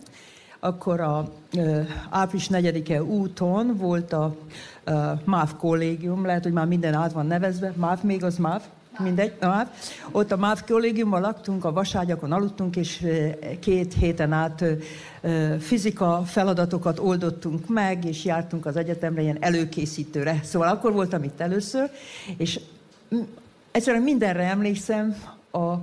[SPEAKER 10] akkor a ö, április 4-e úton volt a ö, MÁV kollégium, lehet, hogy már minden át van nevezve, MÁV még az MÁV, mindegy, MÁV. Ott a MÁV kollégiumban laktunk, a vaságyakon aludtunk, és két héten át fizika feladatokat oldottunk meg, és jártunk az egyetemre ilyen előkészítőre. Szóval akkor voltam itt először, és egyszerűen mindenre emlékszem, a,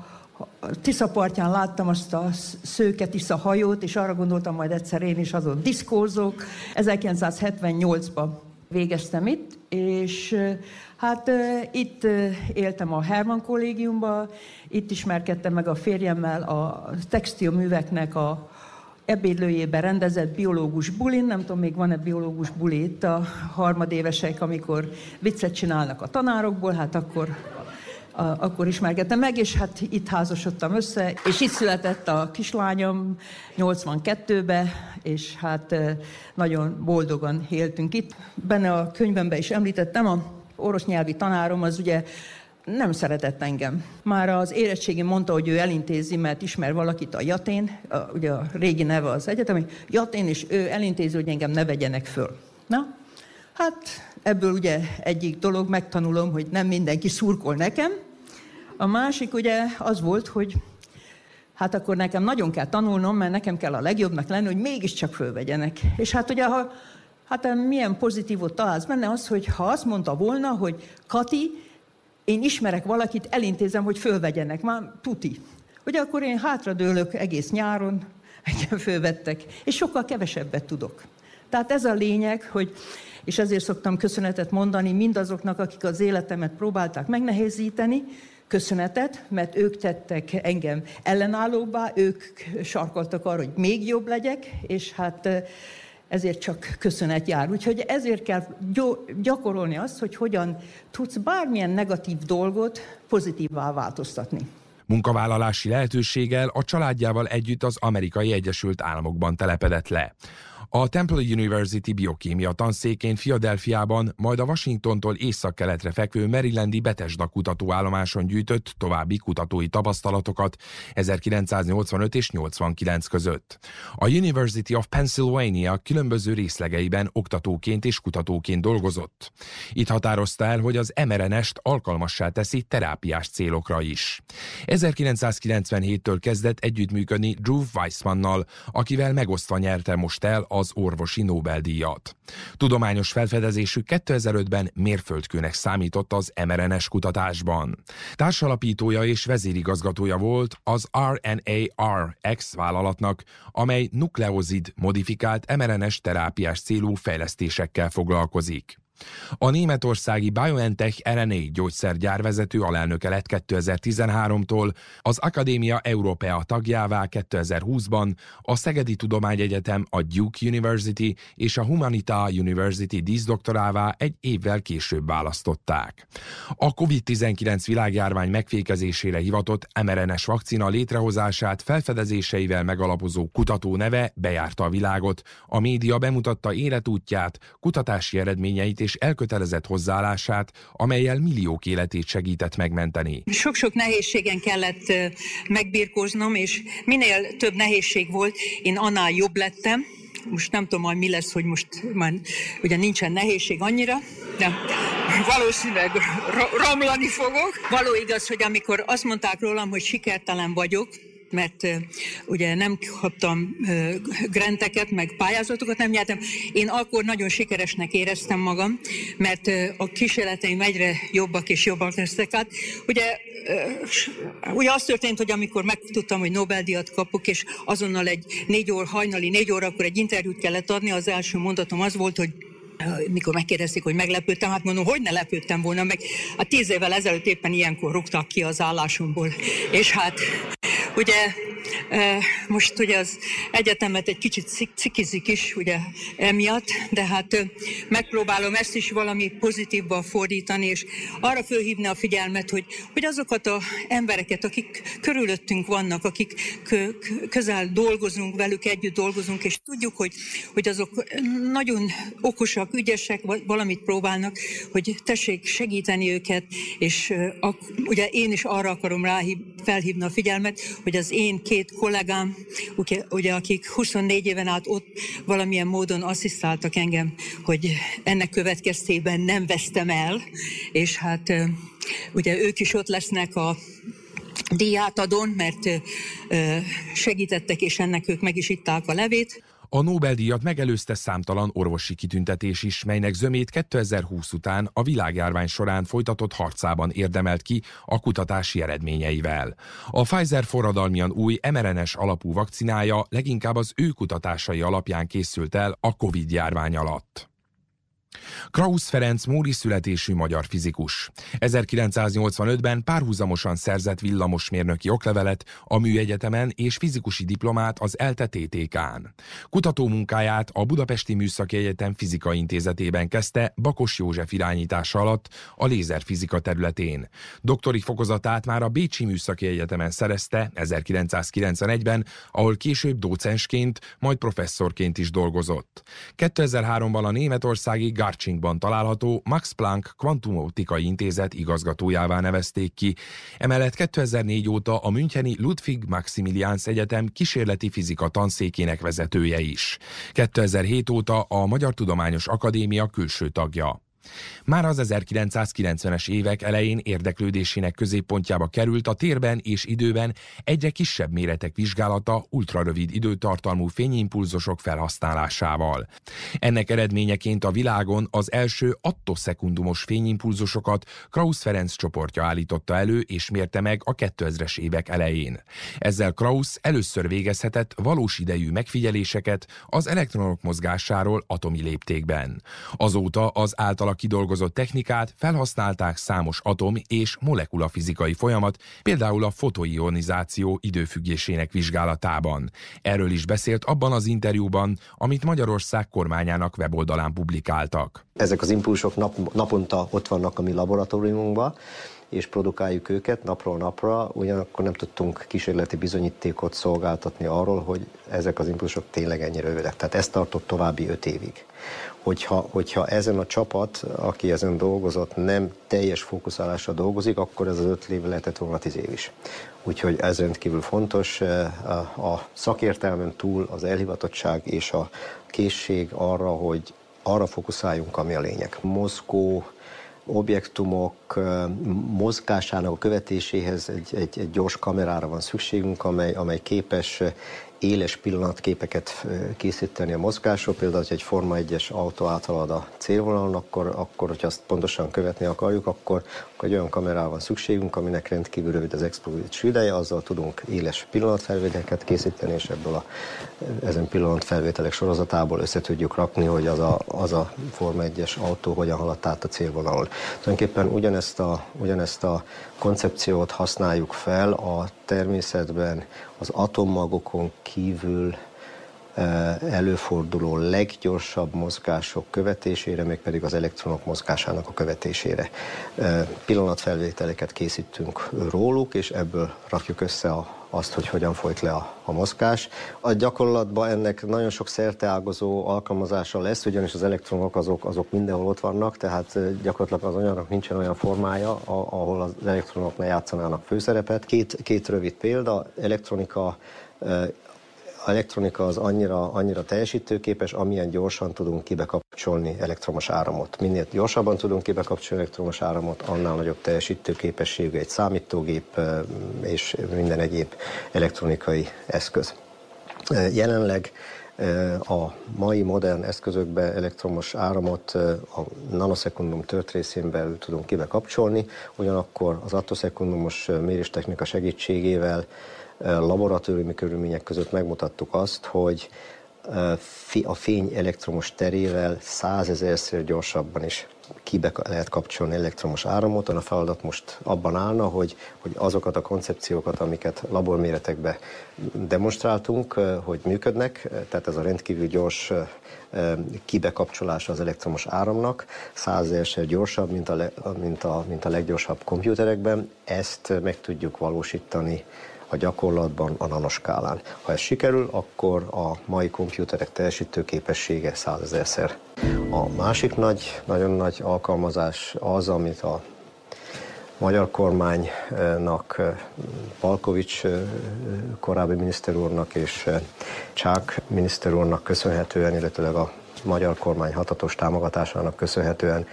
[SPEAKER 10] Tisza partján láttam azt a szőke Tisza hajót, és arra gondoltam, majd egyszer én is azon diszkózok. 1978-ban végeztem itt, és hát itt éltem a Herman kollégiumban, itt ismerkedtem meg a férjemmel a textilműveknek a ebédlőjében rendezett biológus bulin, nem tudom, még van-e biológus buli itt a harmadévesek, amikor viccet csinálnak a tanárokból, hát akkor akkor ismerkedtem meg, és hát itt házasodtam össze, és itt született a kislányom 82-be, és hát nagyon boldogan éltünk itt. Benne a könyvemben is említettem, a orosz nyelvi tanárom az ugye nem szeretett engem. Már az érettségi mondta, hogy ő elintézi, mert ismer valakit a Jatén, a, ugye a régi neve az egyetemi, Jatén, és ő elintézi, hogy engem ne vegyenek föl. Na, hát ebből ugye egyik dolog megtanulom, hogy nem mindenki szurkol nekem. A másik ugye az volt, hogy hát akkor nekem nagyon kell tanulnom, mert nekem kell a legjobbnak lenni, hogy mégiscsak fölvegyenek. És hát ugye, ha, hát milyen pozitívot találsz benne az, hogy ha azt mondta volna, hogy Kati, én ismerek valakit, elintézem, hogy fölvegyenek, már tuti. Ugye akkor én hátradőlök egész nyáron, <laughs> engem fölvettek, és sokkal kevesebbet tudok. Tehát ez a lényeg, hogy és ezért szoktam köszönetet mondani mindazoknak, akik az életemet próbálták megnehezíteni, köszönetet, mert ők tettek engem ellenállóbbá, ők sarkoltak arra, hogy még jobb legyek, és hát ezért csak köszönet jár. Úgyhogy ezért kell gyakorolni azt, hogy hogyan tudsz bármilyen negatív dolgot pozitívvá változtatni.
[SPEAKER 9] Munkavállalási lehetőséggel a családjával együtt az Amerikai Egyesült Államokban telepedett le. A Temple University biokémia tanszékén Filadelfiában, majd a Washingtontól észak-keletre fekvő Marylandi Betesda kutatóállomáson gyűjtött további kutatói tapasztalatokat 1985 és 89 között. A University of Pennsylvania különböző részlegeiben oktatóként és kutatóként dolgozott. Itt határozta el, hogy az mRNS-t alkalmassá teszi terápiás célokra is. 1997-től kezdett együttműködni Drew Weissmannal, akivel megosztva nyerte most el az orvosi Nobel-díjat. Tudományos felfedezésük 2005-ben mérföldkőnek számított az mRNS kutatásban. Társalapítója és vezérigazgatója volt az RNAR-X vállalatnak, amely nukleozid modifikált mRNS terápiás célú fejlesztésekkel foglalkozik. A németországi BioNTech RNA gyógyszergyár vezető alelnöke lett 2013-tól, az Akadémia Európea tagjává 2020-ban, a Szegedi Tudományegyetem, a Duke University és a Humanita University díszdoktorává egy évvel később választották. A COVID-19 világjárvány megfékezésére hivatott mRNS vakcina létrehozását felfedezéseivel megalapozó kutató neve bejárta a világot, a média bemutatta életútját, kutatási eredményeit és elkötelezett hozzáállását, amelyel milliók életét segített megmenteni.
[SPEAKER 11] Sok-sok nehézségen kellett megbírkoznom, és minél több nehézség volt, én annál jobb lettem. Most nem tudom majd mi lesz, hogy most már ugye nincsen nehézség annyira, de valószínűleg romlani fogok. Való igaz, hogy amikor azt mondták rólam, hogy sikertelen vagyok, mert ugye nem kaptam granteket, meg pályázatokat nem nyertem. Én akkor nagyon sikeresnek éreztem magam, mert a kísérleteim egyre jobbak és jobbak lesznek. Hát ugye, ugye az történt, hogy amikor megtudtam, hogy Nobel-díjat kapok, és azonnal egy négy óra, hajnali négy óra, akkor egy interjút kellett adni, az első mondatom az volt, hogy mikor megkérdezték, hogy meglepődtem, hát mondom, hogy ne lepődtem volna meg. A tíz évvel ezelőtt éppen ilyenkor rúgtak ki az állásomból. És hát ugye most ugye az egyetemet egy kicsit cikizik is, ugye emiatt, de hát megpróbálom ezt is valami pozitívba fordítani, és arra fölhívni a figyelmet, hogy, hogy azokat az embereket, akik körülöttünk vannak, akik közel dolgozunk velük, együtt dolgozunk, és tudjuk, hogy, hogy azok nagyon okosak, ügyesek, valamit próbálnak, hogy tessék segíteni őket, és ugye én is arra akarom rá felhívni a figyelmet, hogy az én két kollégám, ugye akik 24 éven át ott valamilyen módon asszisztáltak engem, hogy ennek következtében nem vesztem el, és hát ugye ők is ott lesznek a díjátadón, mert segítettek, és ennek ők meg is itták a levét.
[SPEAKER 9] A Nobel-díjat megelőzte számtalan orvosi kitüntetés is, melynek zömét 2020 után a világjárvány során folytatott harcában érdemelt ki a kutatási eredményeivel. A Pfizer forradalmian új mRNS alapú vakcinája leginkább az ő kutatásai alapján készült el a Covid-járvány alatt. Krausz Ferenc Móri születésű magyar fizikus. 1985-ben párhuzamosan szerzett villamosmérnöki oklevelet a Műegyetemen és fizikusi diplomát az ELTE TTK-n. Kutatómunkáját a Budapesti Műszaki Egyetem Fizika Intézetében kezdte Bakos József irányítása alatt a lézerfizika területén. Doktori fokozatát már a Bécsi Műszaki Egyetemen szerezte 1991-ben, ahol később docensként, majd professzorként is dolgozott. 2003-ban a németországi Garchingban található Max Planck Kvantumoptikai Intézet igazgatójává nevezték ki. Emellett 2004 óta a Müncheni Ludwig Maximilians Egyetem kísérleti fizika tanszékének vezetője is. 2007 óta a Magyar Tudományos Akadémia külső tagja. Már az 1990-es évek elején érdeklődésének középpontjába került a térben és időben egyre kisebb méretek vizsgálata ultrarövid időtartalmú fényimpulzusok felhasználásával. Ennek eredményeként a világon az első attoszekundumos fényimpulzusokat Krausz Ferenc csoportja állította elő és mérte meg a 2000-es évek elején. Ezzel Krausz először végezhetett valós idejű megfigyeléseket az elektronok mozgásáról atomi léptékben. Azóta az általa kidolgozott technikát felhasználták számos atom- és molekulafizikai folyamat, például a fotoionizáció időfüggésének vizsgálatában. Erről is beszélt abban az interjúban, amit Magyarország kormányának weboldalán publikáltak.
[SPEAKER 12] Ezek az impulzusok nap, naponta ott vannak a mi laboratóriumunkban, és produkáljuk őket napról napra, ugyanakkor nem tudtunk kísérleti bizonyítékot szolgáltatni arról, hogy ezek az impulzusok tényleg ennyire rövidek. Tehát ez tartott további öt évig hogyha, hogyha ezen a csapat, aki ezen dolgozott, nem teljes fókuszálásra dolgozik, akkor ez az öt év lehetett volna tíz év is. Úgyhogy ez rendkívül fontos. A szakértelmen túl az elhivatottság és a készség arra, hogy arra fókuszáljunk, ami a lényeg. Mozgó objektumok mozgásának a követéséhez egy, egy, egy gyors kamerára van szükségünk, amely, amely képes éles pillanatképeket készíteni a mozgásról, például, hogy egy Forma 1-es autó áthalad a célvonalon, akkor, akkor hogyha azt pontosan követni akarjuk, akkor, akkor egy olyan kamerával van szükségünk, aminek rendkívül rövid az explózíciós ideje, azzal tudunk éles pillanatfelvételeket készíteni, és ebből a ezen pillanatfelvételek sorozatából össze tudjuk rakni, hogy az a, az a Forma 1-es autó hogyan haladt át a célvonalon. Tulajdonképpen ugyanezt a, ugyanezt a koncepciót használjuk fel a természetben az atommagokon kívül eh, előforduló leggyorsabb mozgások követésére, még pedig az elektronok mozgásának a követésére. Eh, pillanatfelvételeket készítünk róluk, és ebből rakjuk össze a azt, hogy hogyan folyt le a, a mozgás. A gyakorlatban ennek nagyon sok szerteágazó alkalmazása lesz, ugyanis az elektronok azok, azok mindenhol ott vannak, tehát gyakorlatilag az anyagnak nincsen olyan formája, ahol az elektronok ne játszanának főszerepet. Két, két rövid példa, elektronika elektronika az annyira, annyira teljesítőképes, amilyen gyorsan tudunk kibekapcsolni elektromos áramot. Minél gyorsabban tudunk kibekapcsolni elektromos áramot, annál nagyobb teljesítőképességű egy számítógép és minden egyéb elektronikai eszköz. Jelenleg a mai modern eszközökbe elektromos áramot a nanoszekundum tört részén belül tudunk kibe ugyanakkor az attoszekundumos méréstechnika segítségével laboratóriumi körülmények között megmutattuk azt, hogy a fény elektromos terével százezerszer gyorsabban is kibe lehet kapcsolni elektromos áramot. A feladat most abban állna, hogy, hogy azokat a koncepciókat, amiket laborméretekbe demonstráltunk, hogy működnek, tehát ez a rendkívül gyors kibekapcsolása az elektromos áramnak, százezerszer gyorsabb, mint a, mint, a, mint a leggyorsabb komputerekben, ezt meg tudjuk valósítani a gyakorlatban a nanoskálán. Ha ez sikerül, akkor a mai komputerek teljesítő képessége százezerszer. A másik nagy, nagyon nagy alkalmazás az, amit a magyar kormánynak, Palkovics korábbi miniszter úrnak és Csák miniszter úrnak köszönhetően, illetőleg a magyar kormány hatatos támogatásának köszönhetően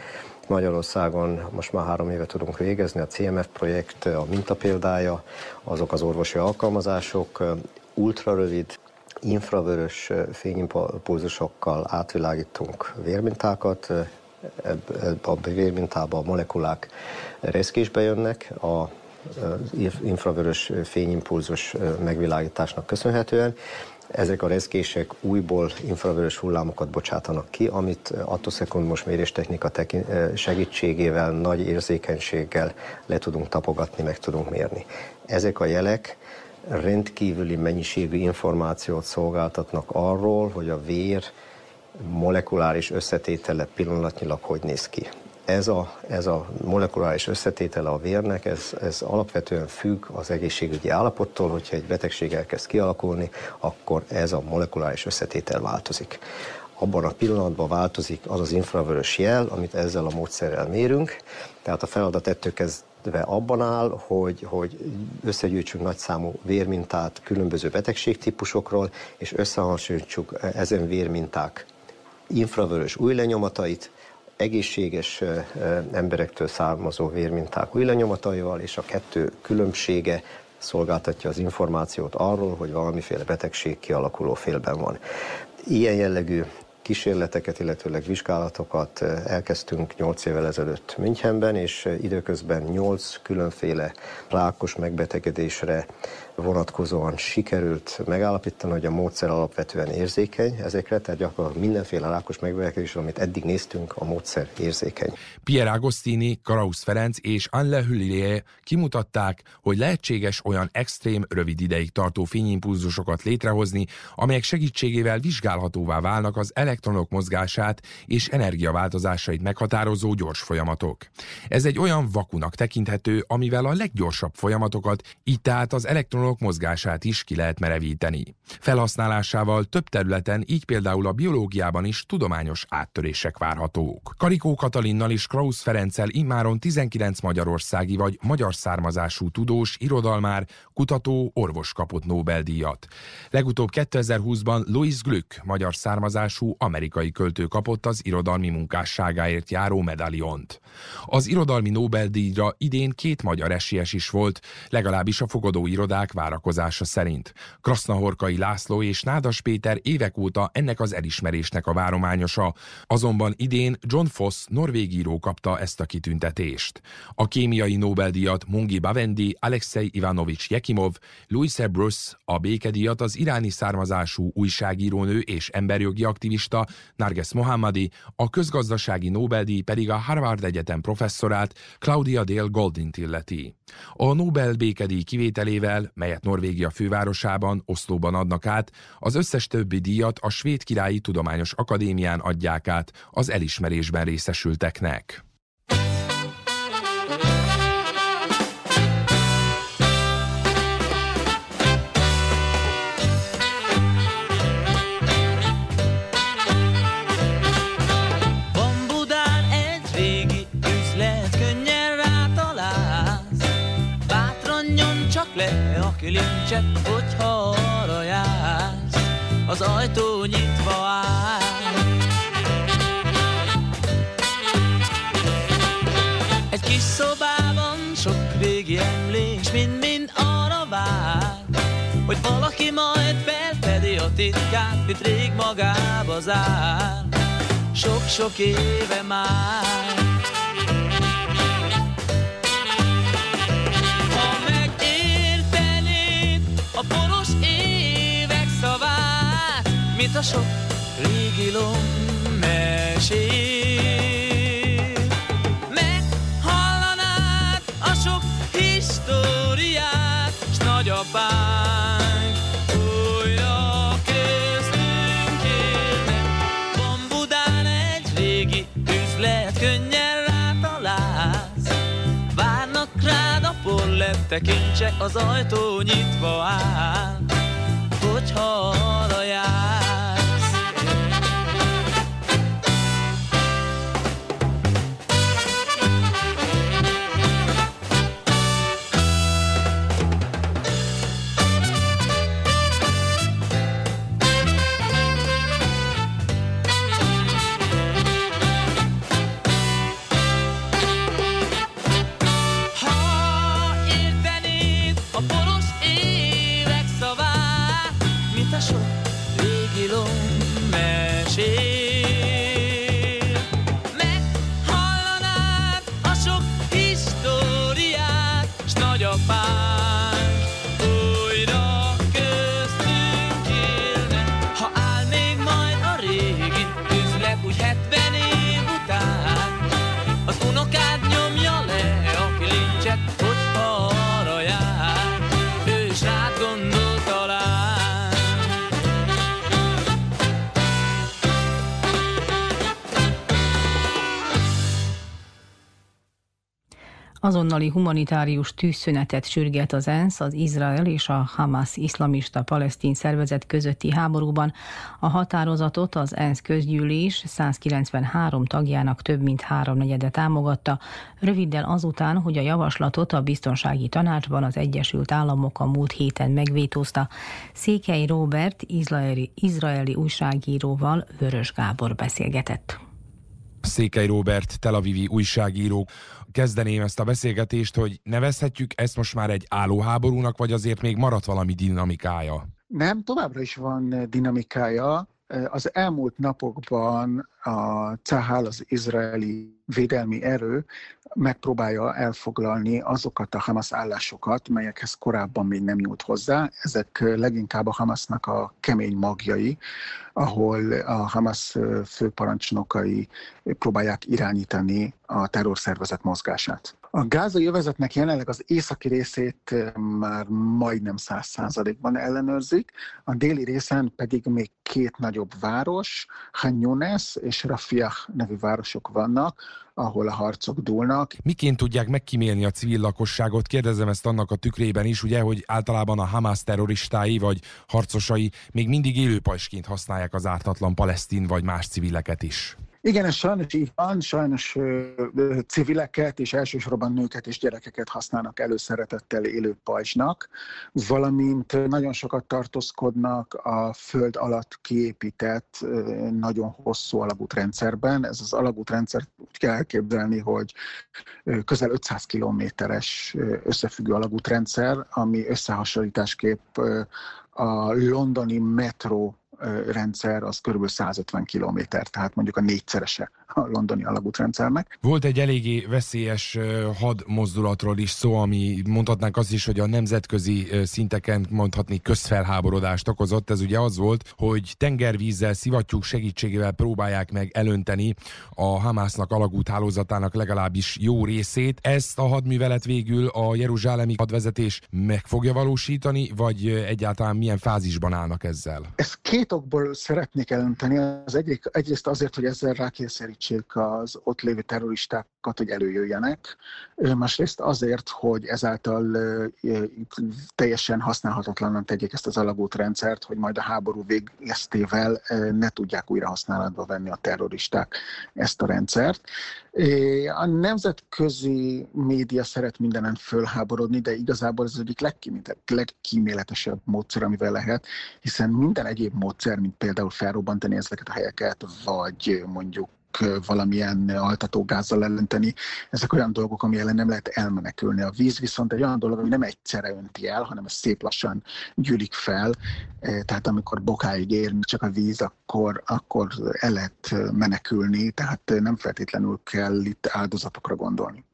[SPEAKER 12] Magyarországon most már három éve tudunk végezni, a CMF projekt a mintapéldája, azok az orvosi alkalmazások, ultrarövid, infravörös fényimpulzusokkal átvilágítunk vérmintákat, a vérmintába a molekulák reszkésbe jönnek, a infravörös fényimpulzus megvilágításnak köszönhetően, ezek a rezgések újból infravörös hullámokat bocsátanak ki, amit attoszekundumos méréstechnika segítségével, nagy érzékenységgel le tudunk tapogatni, meg tudunk mérni. Ezek a jelek rendkívüli mennyiségű információt szolgáltatnak arról, hogy a vér molekuláris összetétele pillanatnyilag hogy néz ki ez a, ez a molekuláris összetétele a vérnek, ez, ez alapvetően függ az egészségügyi állapottól, hogyha egy betegség elkezd kialakulni, akkor ez a molekuláris összetétel változik. Abban a pillanatban változik az az infravörös jel, amit ezzel a módszerrel mérünk, tehát a feladat ettől kezdve abban áll, hogy, hogy összegyűjtsünk nagyszámú vérmintát különböző betegségtípusokról, és összehasonlítsuk ezen vérminták infravörös új lenyomatait, egészséges emberektől származó vérminták új és a kettő különbsége szolgáltatja az információt arról, hogy valamiféle betegség kialakuló félben van. Ilyen jellegű kísérleteket, illetőleg vizsgálatokat elkezdtünk 8 évvel ezelőtt Münchenben, és időközben 8 különféle rákos megbetegedésre vonatkozóan sikerült megállapítani, hogy a módszer alapvetően érzékeny ezekre, tehát gyakorlatilag mindenféle rákos megbetegedés, amit eddig néztünk, a módszer érzékeny.
[SPEAKER 9] Pierre Agostini, Karausz Ferenc és Anne Hüllier kimutatták, hogy lehetséges olyan extrém, rövid ideig tartó fényimpulzusokat létrehozni, amelyek segítségével vizsgálhatóvá válnak az elektronok mozgását és energiaváltozásait meghatározó gyors folyamatok. Ez egy olyan vakunak tekinthető, amivel a leggyorsabb folyamatokat, így tehát az elektron elektronok mozgását is ki lehet merevíteni. Felhasználásával több területen, így például a biológiában is tudományos áttörések várhatók. Karikó Katalinnal és Krausz Ferenccel immáron 19 magyarországi vagy magyar származású tudós, irodalmár, kutató, orvos kapott Nobel-díjat. Legutóbb 2020-ban Louis Glück, magyar származású amerikai költő kapott az irodalmi munkásságáért járó medaljont. Az irodalmi Nobel-díjra idén két magyar esélyes is volt, legalábbis a fogadó irodák várakozása szerint. Krasznahorkai László és Nádas Péter évek óta ennek az elismerésnek a várományosa, azonban idén John Foss norvégíró kapta ezt a kitüntetést. A kémiai Nobel-díjat Mungi Bavendi, Alexei Ivanovics Jekimov, Louise Bruce, a békedíjat az iráni származású újságírónő és emberjogi aktivista Narges Mohammadi, a közgazdasági Nobel-díj pedig a Harvard Egyetem professzorát Claudia Dale Goldint illeti. A Nobel békedíj kivételével melyet Norvégia fővárosában, Oszlóban adnak át, az összes többi díjat a Svéd Királyi Tudományos Akadémián adják át az elismerésben részesülteknek.
[SPEAKER 13] Kilincset, hogyha arra jársz. az ajtó nyitva áll. Egy kis szobában sok régi emlék, mind-mind arra vár, hogy valaki majd felfedi a titkát, mit rég magába zár. Sok-sok éve már. Mint a sok régi lommesét. Meghallanád a sok históriát, s nagyapánk újra köztünk élne. Van Budán egy régi üzlet, könnyen rátalálsz. Várnak rád a porlett tekintsek, az ajtó nyitva áll. Hogyha arra jársz.
[SPEAKER 4] Azonnali humanitárius tűzszünetet sürget az ENSZ az Izrael és a Hamas iszlamista palesztin szervezet közötti háborúban. A határozatot az ENSZ közgyűlés 193 tagjának több mint háromnegyede támogatta, röviddel azután, hogy a javaslatot a biztonsági tanácsban az Egyesült Államok a múlt héten megvétózta. Székely Robert, izraeli, izraeli újságíróval Vörös Gábor beszélgetett.
[SPEAKER 9] Székely Robert, Tel Avivi újságíró. Kezdeném ezt a beszélgetést, hogy nevezhetjük ezt most már egy állóháborúnak, vagy azért még maradt valami dinamikája?
[SPEAKER 14] Nem, továbbra is van dinamikája. Az elmúlt napokban a Cahal, az izraeli védelmi erő megpróbálja elfoglalni azokat a Hamas állásokat, melyekhez korábban még nem nyújt hozzá. Ezek leginkább a Hamasnak a kemény magjai, ahol a Hamas főparancsnokai próbálják irányítani a terrorszervezet mozgását. A gázai övezetnek jelenleg az északi részét már majdnem száz százalékban ellenőrzik, a déli részen pedig még két nagyobb város, Han Yunis és Rafiah nevű városok vannak, ahol a harcok dúlnak.
[SPEAKER 9] Miként tudják megkímélni a civil lakosságot? Kérdezem ezt annak a tükrében is, ugye, hogy általában a Hamas terroristái vagy harcosai még mindig élőpajsként használják az ártatlan palesztin vagy más civileket is.
[SPEAKER 14] Igen, ez sajnos így van, sajnos ö, civileket és elsősorban nőket és gyerekeket használnak előszeretettel élő pajzsnak, valamint nagyon sokat tartózkodnak a föld alatt kiépített ö, nagyon hosszú alagútrendszerben. Ez az alagútrendszer úgy kell elképzelni, hogy közel 500 kilométeres összefüggő alagútrendszer, ami összehasonlításképp a londoni metró rendszer az kb. 150 km, tehát mondjuk a négyszerese a londoni alagútrendszernek.
[SPEAKER 9] Volt egy eléggé veszélyes hadmozdulatról is szó, ami mondhatnánk azt is, hogy a nemzetközi szinteken mondhatni közfelháborodást okozott. Ez ugye az volt, hogy tengervízzel, szivattyúk segítségével próbálják meg elönteni a Hamásznak alagút hálózatának legalábbis jó részét. Ezt a hadművelet végül a jeruzsálemi hadvezetés meg fogja valósítani, vagy egyáltalán milyen fázisban állnak ezzel?
[SPEAKER 14] Ez két okból szeretnék elönteni. Az egyik, egyrészt azért, hogy ezzel rákényszerítsék az ott lévő terroristák hogy előjöjjenek, másrészt azért, hogy ezáltal teljesen használhatatlanan tegyék ezt az alagútrendszert, hogy majd a háború végeztével ne tudják újra használatba venni a terroristák ezt a rendszert. A nemzetközi média szeret mindenen fölháborodni, de igazából ez az egyik legkíméletesebb módszer, amivel lehet, hiszen minden egyéb módszer, mint például felrobbantani ezeket a helyeket, vagy mondjuk valamilyen altatógázzal ellenteni. Ezek olyan dolgok, ami ellen nem lehet elmenekülni. A víz viszont egy olyan dolog, ami nem egyszerre önti el, hanem ez szép lassan gyűlik fel. Tehát amikor bokáig ér csak a víz, akkor, akkor el lehet menekülni, tehát nem feltétlenül kell itt áldozatokra gondolni.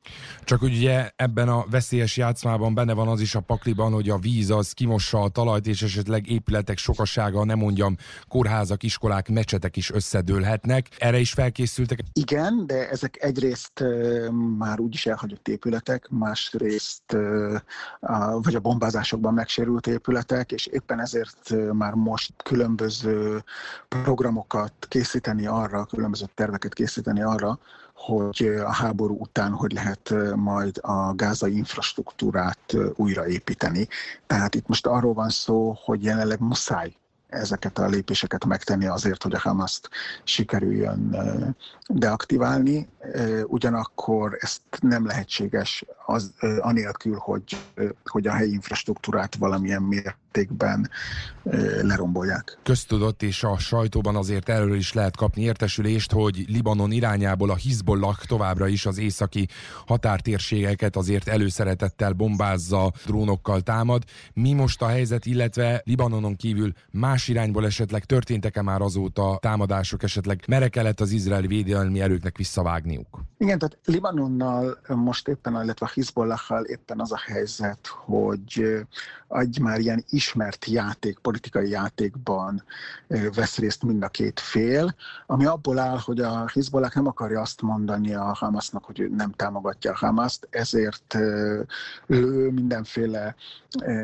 [SPEAKER 9] Csak ugye ebben a veszélyes játszmában benne van az is a pakliban, hogy a víz az kimossa a talajt, és esetleg épületek sokasága, nem mondjam, kórházak, iskolák, mecsetek is összedőlhetnek. Erre is felkészültek?
[SPEAKER 14] Igen, de ezek egyrészt már úgyis elhagyott épületek, másrészt vagy a bombázásokban megsérült épületek, és éppen ezért már most különböző programokat készíteni arra, különböző terveket készíteni arra, hogy a háború után hogy lehet majd a gázai infrastruktúrát újraépíteni. Tehát itt most arról van szó, hogy jelenleg muszáj ezeket a lépéseket megtenni azért, hogy a Hamaszt sikerüljön deaktiválni, ugyanakkor ezt nem lehetséges az, anélkül, hogy, hogy a helyi infrastruktúrát valamilyen mértékben lerombolják.
[SPEAKER 9] Köztudott és a sajtóban azért erről is lehet kapni értesülést, hogy Libanon irányából a Hizbollah továbbra is az északi határtérségeket azért előszeretettel bombázza, drónokkal támad. Mi most a helyzet, illetve Libanonon kívül más irányból esetleg történtek-e már azóta támadások, esetleg merekelett az izraeli védelmi erőknek visszavágniuk?
[SPEAKER 14] Igen, tehát Libanonnal most éppen, illetve a Hizbollahal éppen az a helyzet, hogy egy már ilyen ismert játék, politikai játékban vesz részt mind a két fél, ami abból áll, hogy a Hizbollah nem akarja azt mondani a Hamasnak, hogy nem támogatja a Hamaszt, ezért lő mindenféle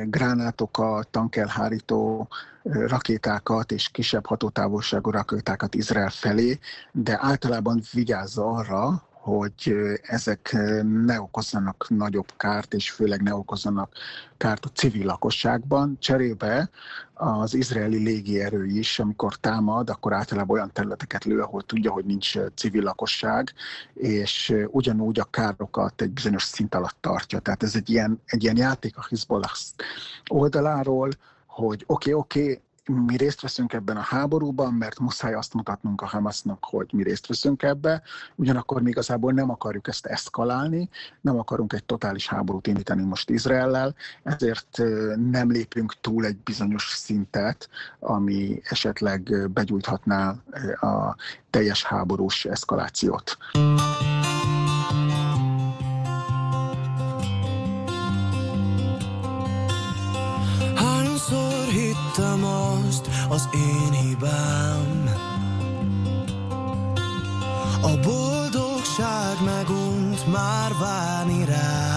[SPEAKER 14] gránátokat, tankelhárító rakétákat és kisebb hatótávolságú rakétákat Izrael felé, de általában vigyázza arra, hogy ezek ne okozzanak nagyobb kárt, és főleg ne okozzanak kárt a civil lakosságban. Cserébe az izraeli légierő is, amikor támad, akkor általában olyan területeket lő, ahol tudja, hogy nincs civil lakosság, és ugyanúgy a károkat egy bizonyos szint alatt tartja. Tehát ez egy ilyen, egy ilyen játék a Hezbollah oldaláról, hogy oké, okay, oké, okay, mi részt veszünk ebben a háborúban, mert muszáj azt mutatnunk a Hamasnak, hogy mi részt veszünk ebbe, ugyanakkor mi igazából nem akarjuk ezt eszkalálni, nem akarunk egy totális háborút indítani most Izraellel, ezért nem lépünk túl egy bizonyos szintet, ami esetleg begyújthatná a teljes háborús eszkalációt.
[SPEAKER 6] Azt, az én hibám. A boldogság megunt már várni rám.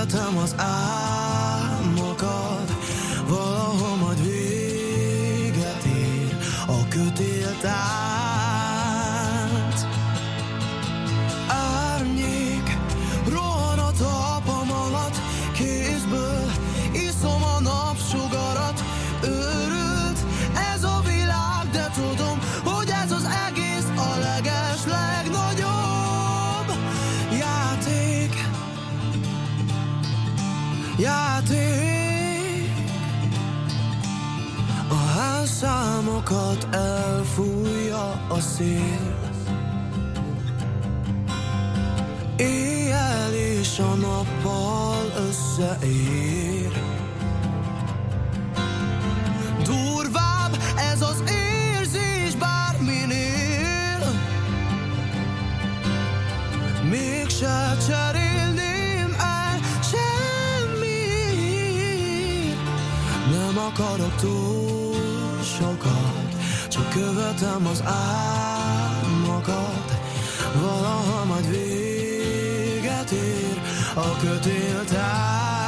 [SPEAKER 6] Csak követem az álmokat házszámokat elfújja a szél. Éjjel és a nappal összeér. Durvább ez az érzés bárminél. Mégse cserélném el semmit. Nem akarok túl követem az álmokat, valaha majd véget ér a kötéltár.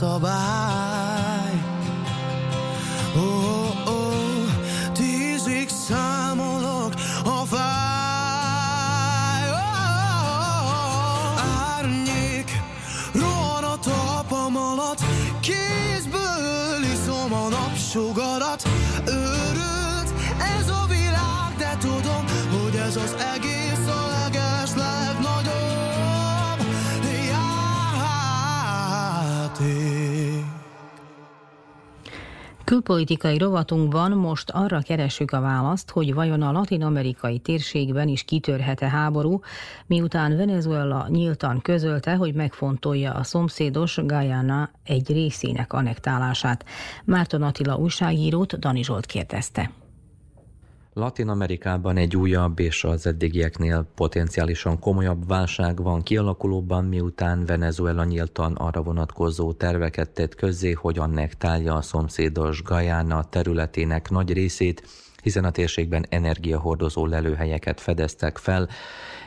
[SPEAKER 6] Szabály. Ó, oh, tízig számolok a fáj. Árnyék, rohan a talpam alatt, kézből iszom a napsugarat.
[SPEAKER 4] Külpolitikai rovatunkban most arra keresünk a választ, hogy vajon a latin-amerikai térségben is kitörhet-e háború, miután Venezuela nyíltan közölte, hogy megfontolja a szomszédos Guyana egy részének anektálását. Márton Attila újságírót Dani Zsolt kérdezte.
[SPEAKER 7] Latin Amerikában egy újabb és az eddigieknél potenciálisan komolyabb válság van kialakulóban, miután Venezuela nyíltan arra vonatkozó terveket tett közzé, hogy annektálja a szomszédos Guyana területének nagy részét, hiszen a térségben energiahordozó lelőhelyeket fedeztek fel.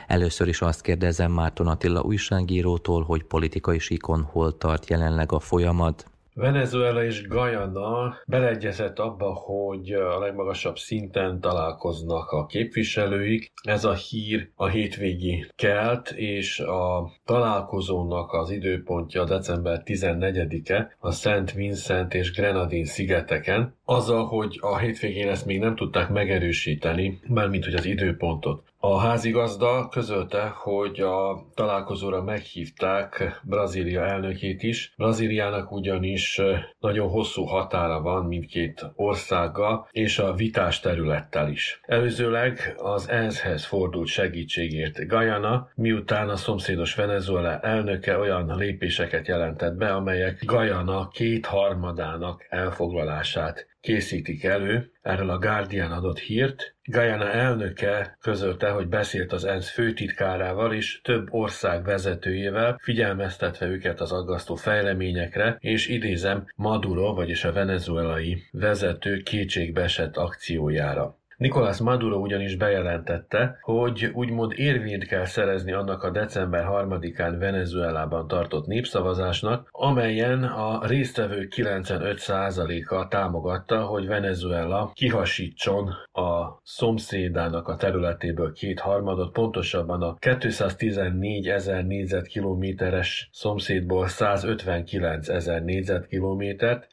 [SPEAKER 7] Először is azt kérdezem Márton Attila újságírótól, hogy politikai síkon hol tart jelenleg a folyamat,
[SPEAKER 15] Venezuela és Guyana beleegyezett abba, hogy a legmagasabb szinten találkoznak a képviselőik. Ez a hír a hétvégi kelt, és a találkozónak az időpontja december 14-e a Szent Vincent és Grenadin szigeteken. Azzal, hogy a hétvégén ezt még nem tudták megerősíteni, mármint hogy az időpontot. A házigazda közölte, hogy a találkozóra meghívták Brazília elnökét is. Brazíliának ugyanis nagyon hosszú határa van mindkét országgal, és a vitás területtel is. Előzőleg az ENSZ-hez fordult segítségért Guyana, miután a szomszédos Venezuela elnöke olyan lépéseket jelentett be, amelyek Guyana kétharmadának elfoglalását készítik elő. Erről a Guardian adott hírt. Guyana elnöke közölte, hogy beszélt az ENSZ főtitkárával és több ország vezetőjével, figyelmeztetve őket az aggasztó fejleményekre, és idézem Maduro, vagyis a venezuelai vezető kétségbeesett akciójára. Nicolás Maduro ugyanis bejelentette, hogy úgymond érvényt kell szerezni annak a december 3-án Venezuelában tartott népszavazásnak, amelyen a résztvevők 95%-a támogatta, hogy Venezuela kihasítson a szomszédának a területéből kétharmadot, pontosabban a 214 ezer négyzetkilométeres szomszédból 159 ezer négyzetkilométert,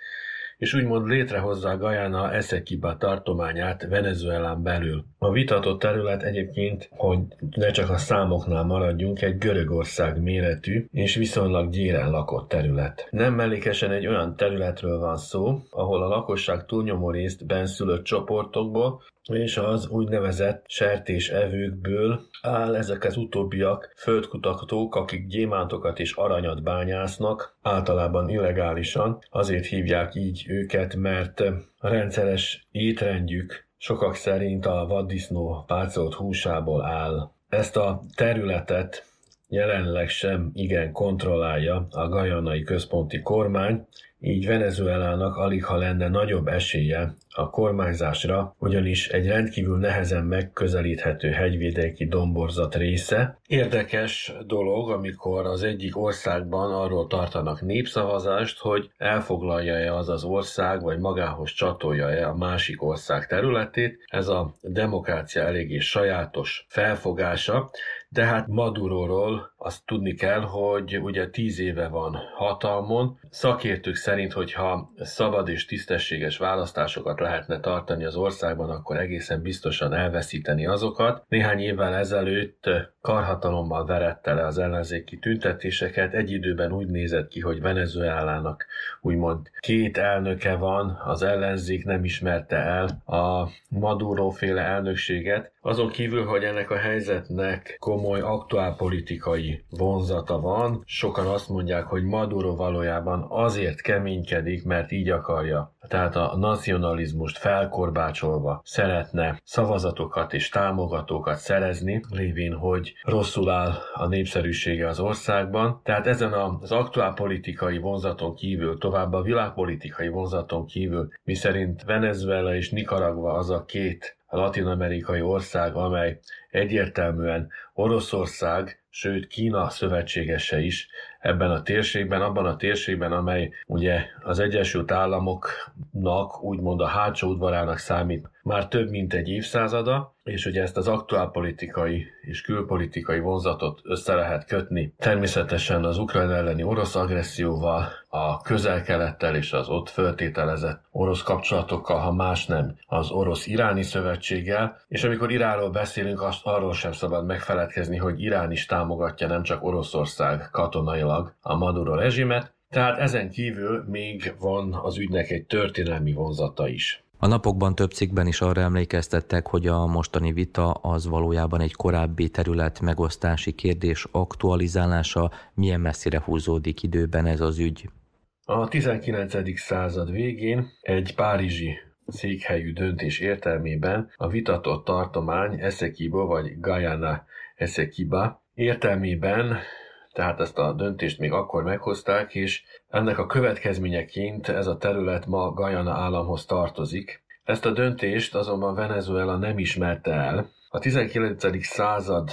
[SPEAKER 15] és úgymond létrehozza a Guyana Essequiba tartományát Venezuelán belül. A vitatott terület egyébként, hogy ne csak a számoknál maradjunk, egy Görögország méretű és viszonylag gyéren lakott terület. Nem mellékesen egy olyan területről van szó, ahol a lakosság túlnyomó részt benszülött csoportokból, és az úgynevezett sertés evőkből áll ezek az utóbbiak földkutatók, akik gyémántokat és aranyat bányásznak, általában illegálisan, azért hívják így őket, mert a rendszeres étrendjük sokak szerint a vaddisznó pácolt húsából áll. Ezt a területet jelenleg sem igen kontrollálja a gajanai központi kormány, így Venezuelának alig ha lenne nagyobb esélye a kormányzásra, ugyanis egy rendkívül nehezen megközelíthető hegyvidéki domborzat része. Érdekes dolog, amikor az egyik országban arról tartanak népszavazást, hogy elfoglalja-e az az ország, vagy magához csatolja-e a másik ország területét. Ez a demokrácia eléggé sajátos felfogása, de hát Maduróról azt tudni kell, hogy ugye tíz éve van hatalmon. Szakértők szerint, hogyha szabad és tisztességes választásokat lehetne tartani az országban, akkor egészen biztosan elveszíteni azokat. Néhány évvel ezelőtt karhatalommal verette le az ellenzéki tüntetéseket. Egy időben úgy nézett ki, hogy Venezuelának úgymond két elnöke van, az ellenzék nem ismerte el a Maduro féle elnökséget. Azon kívül, hogy ennek a helyzetnek komoly aktuálpolitikai politikai vonzata van. Sokan azt mondják, hogy Maduro valójában azért keménykedik, mert így akarja. Tehát a nacionalizmust felkorbácsolva szeretne szavazatokat és támogatókat szerezni, lévén, hogy rosszul áll a népszerűsége az országban. Tehát ezen az aktuál politikai vonzaton kívül, tovább a világpolitikai vonzaton kívül, miszerint Venezuela és Nicaragua az a két latin-amerikai ország, amely egyértelműen Oroszország, sőt Kína szövetségese is ebben a térségben, abban a térségben, amely ugye az Egyesült Államoknak úgymond a hátsó udvarának számít már több mint egy évszázada, és ugye ezt az aktuál politikai és külpolitikai vonzatot össze lehet kötni. Természetesen az Ukrajna elleni orosz agresszióval, a közel-kelettel és az ott föltételezett orosz kapcsolatokkal, ha más nem, az orosz-iráni szövetséggel, és amikor Iránról beszélünk, azt arról sem szabad megfeledkezni, hogy Irán is támogatja nem csak Oroszország katonailag a Maduro rezsimet, tehát ezen kívül még van az ügynek egy történelmi vonzata is.
[SPEAKER 7] A napokban több cikkben is arra emlékeztettek, hogy a mostani vita az valójában egy korábbi terület megosztási kérdés aktualizálása, milyen messzire húzódik időben ez az ügy.
[SPEAKER 15] A 19. század végén egy párizsi székhelyű döntés értelmében a vitatott tartomány Essequibo vagy Guyana Essequiba értelmében tehát ezt a döntést még akkor meghozták, és ennek a következményeként ez a terület ma Guyana államhoz tartozik. Ezt a döntést azonban Venezuela nem ismerte el. A 19. század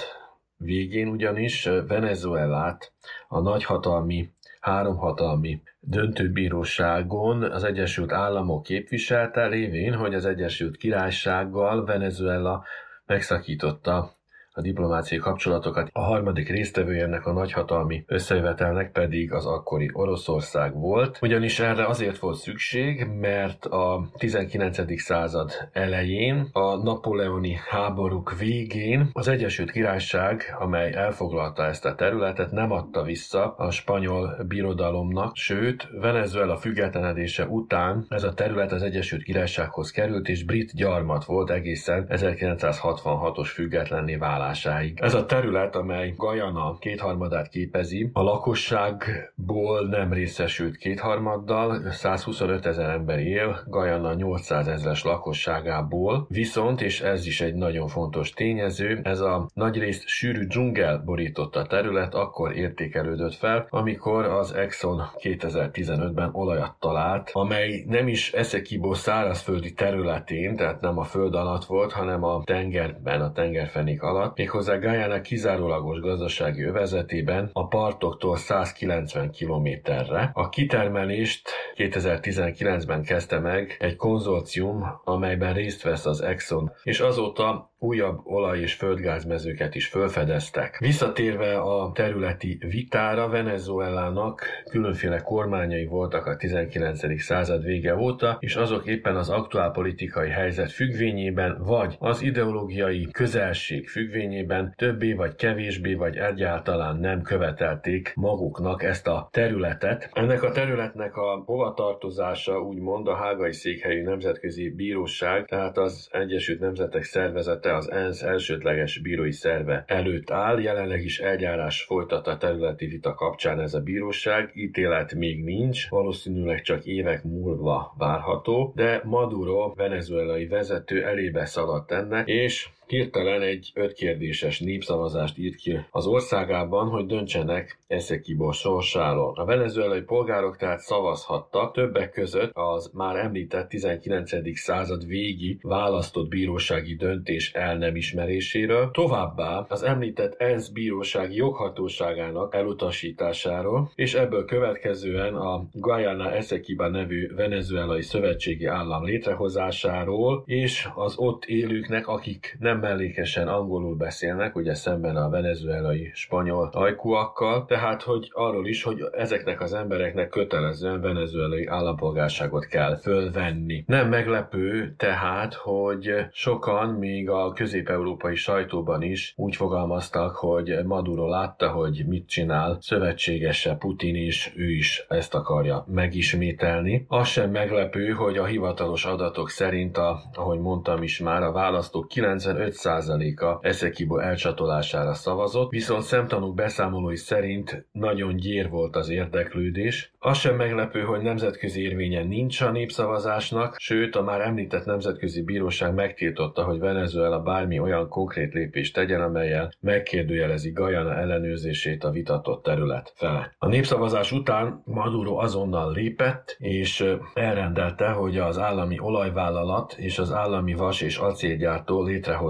[SPEAKER 15] végén ugyanis Venezuelát a nagyhatalmi, háromhatalmi döntőbíróságon az Egyesült Államok képviselte, lévén, hogy az Egyesült Királysággal Venezuela megszakította a diplomáciai kapcsolatokat. A harmadik résztvevője ennek a nagyhatalmi összejövetelnek pedig az akkori Oroszország volt, ugyanis erre azért volt szükség, mert a 19. század elején, a napoleoni háborúk végén az Egyesült Királyság, amely elfoglalta ezt a területet, nem adta vissza a spanyol birodalomnak, sőt, Venezuela függetlenedése után ez a terület az Egyesült Királysághoz került, és brit gyarmat volt egészen 1966-os függetlenné válás alakulásáig. Ez a terület, amely Gajana kétharmadát képezi, a lakosságból nem részesült kétharmaddal, 125 ezer ember él, Gajana 800 ezres lakosságából, viszont, és ez is egy nagyon fontos tényező, ez a nagyrészt sűrű dzsungel borította terület akkor értékelődött fel, amikor az Exxon 2015-ben olajat talált, amely nem is Essequibo szárazföldi területén, tehát nem a föld alatt volt, hanem a tengerben, a tengerfenék alatt, méghozzá Guyana kizárólagos gazdasági övezetében a partoktól 190 kilométerre. A kitermelést 2019-ben kezdte meg egy konzorcium, amelyben részt vesz az Exxon, és azóta újabb olaj- és földgázmezőket is felfedeztek. Visszatérve a területi vitára, Venezuelának különféle kormányai voltak a 19. század vége óta, és azok éppen az aktuál politikai helyzet függvényében, vagy az ideológiai közelség függvényében többé vagy kevésbé, vagy egyáltalán nem követelték maguknak ezt a területet. Ennek a területnek a hovatartozása úgymond a Hágai Székhelyű Nemzetközi Bíróság, tehát az Egyesült Nemzetek Szervezete területe az ENSZ elsődleges bírói szerve előtt áll, jelenleg is eljárás folytat a területi vita kapcsán ez a bíróság, ítélet még nincs, valószínűleg csak évek múlva várható, de Maduro, venezuelai vezető elébe szaladt ennek, és hirtelen egy ötkérdéses népszavazást írt ki az országában, hogy döntsenek Essequibo sorsáról. A venezuelai polgárok tehát szavazhattak, többek között az már említett 19. század végi választott bírósági döntés el nem ismeréséről, továbbá az említett ENSZ bíróság joghatóságának elutasításáról, és ebből következően a Guayana Essequiba nevű venezuelai szövetségi állam létrehozásáról, és az ott élőknek, akik nem nem mellékesen angolul beszélnek, ugye szemben a venezuelai spanyol ajkúakkal, tehát hogy arról is, hogy ezeknek az embereknek kötelezően venezuelai állampolgárságot kell fölvenni. Nem meglepő tehát, hogy sokan még a közép-európai sajtóban is úgy fogalmaztak, hogy Maduro látta, hogy mit csinál szövetségese Putin is, ő is ezt akarja megismételni. Az sem meglepő, hogy a hivatalos adatok szerint, a, ahogy mondtam is már, a választók 95 55%-a Essequibo elcsatolására szavazott, viszont szemtanúk beszámolói szerint nagyon gyér volt az érdeklődés. Az sem meglepő, hogy nemzetközi érvénye nincs a népszavazásnak, sőt a már említett nemzetközi bíróság megtiltotta, hogy Venezuela bármi olyan konkrét lépést tegyen, amelyel megkérdőjelezi Gajana ellenőrzését a vitatott terület fele. A népszavazás után Maduro azonnal lépett, és elrendelte, hogy az állami olajvállalat és az állami vas és acélgyártó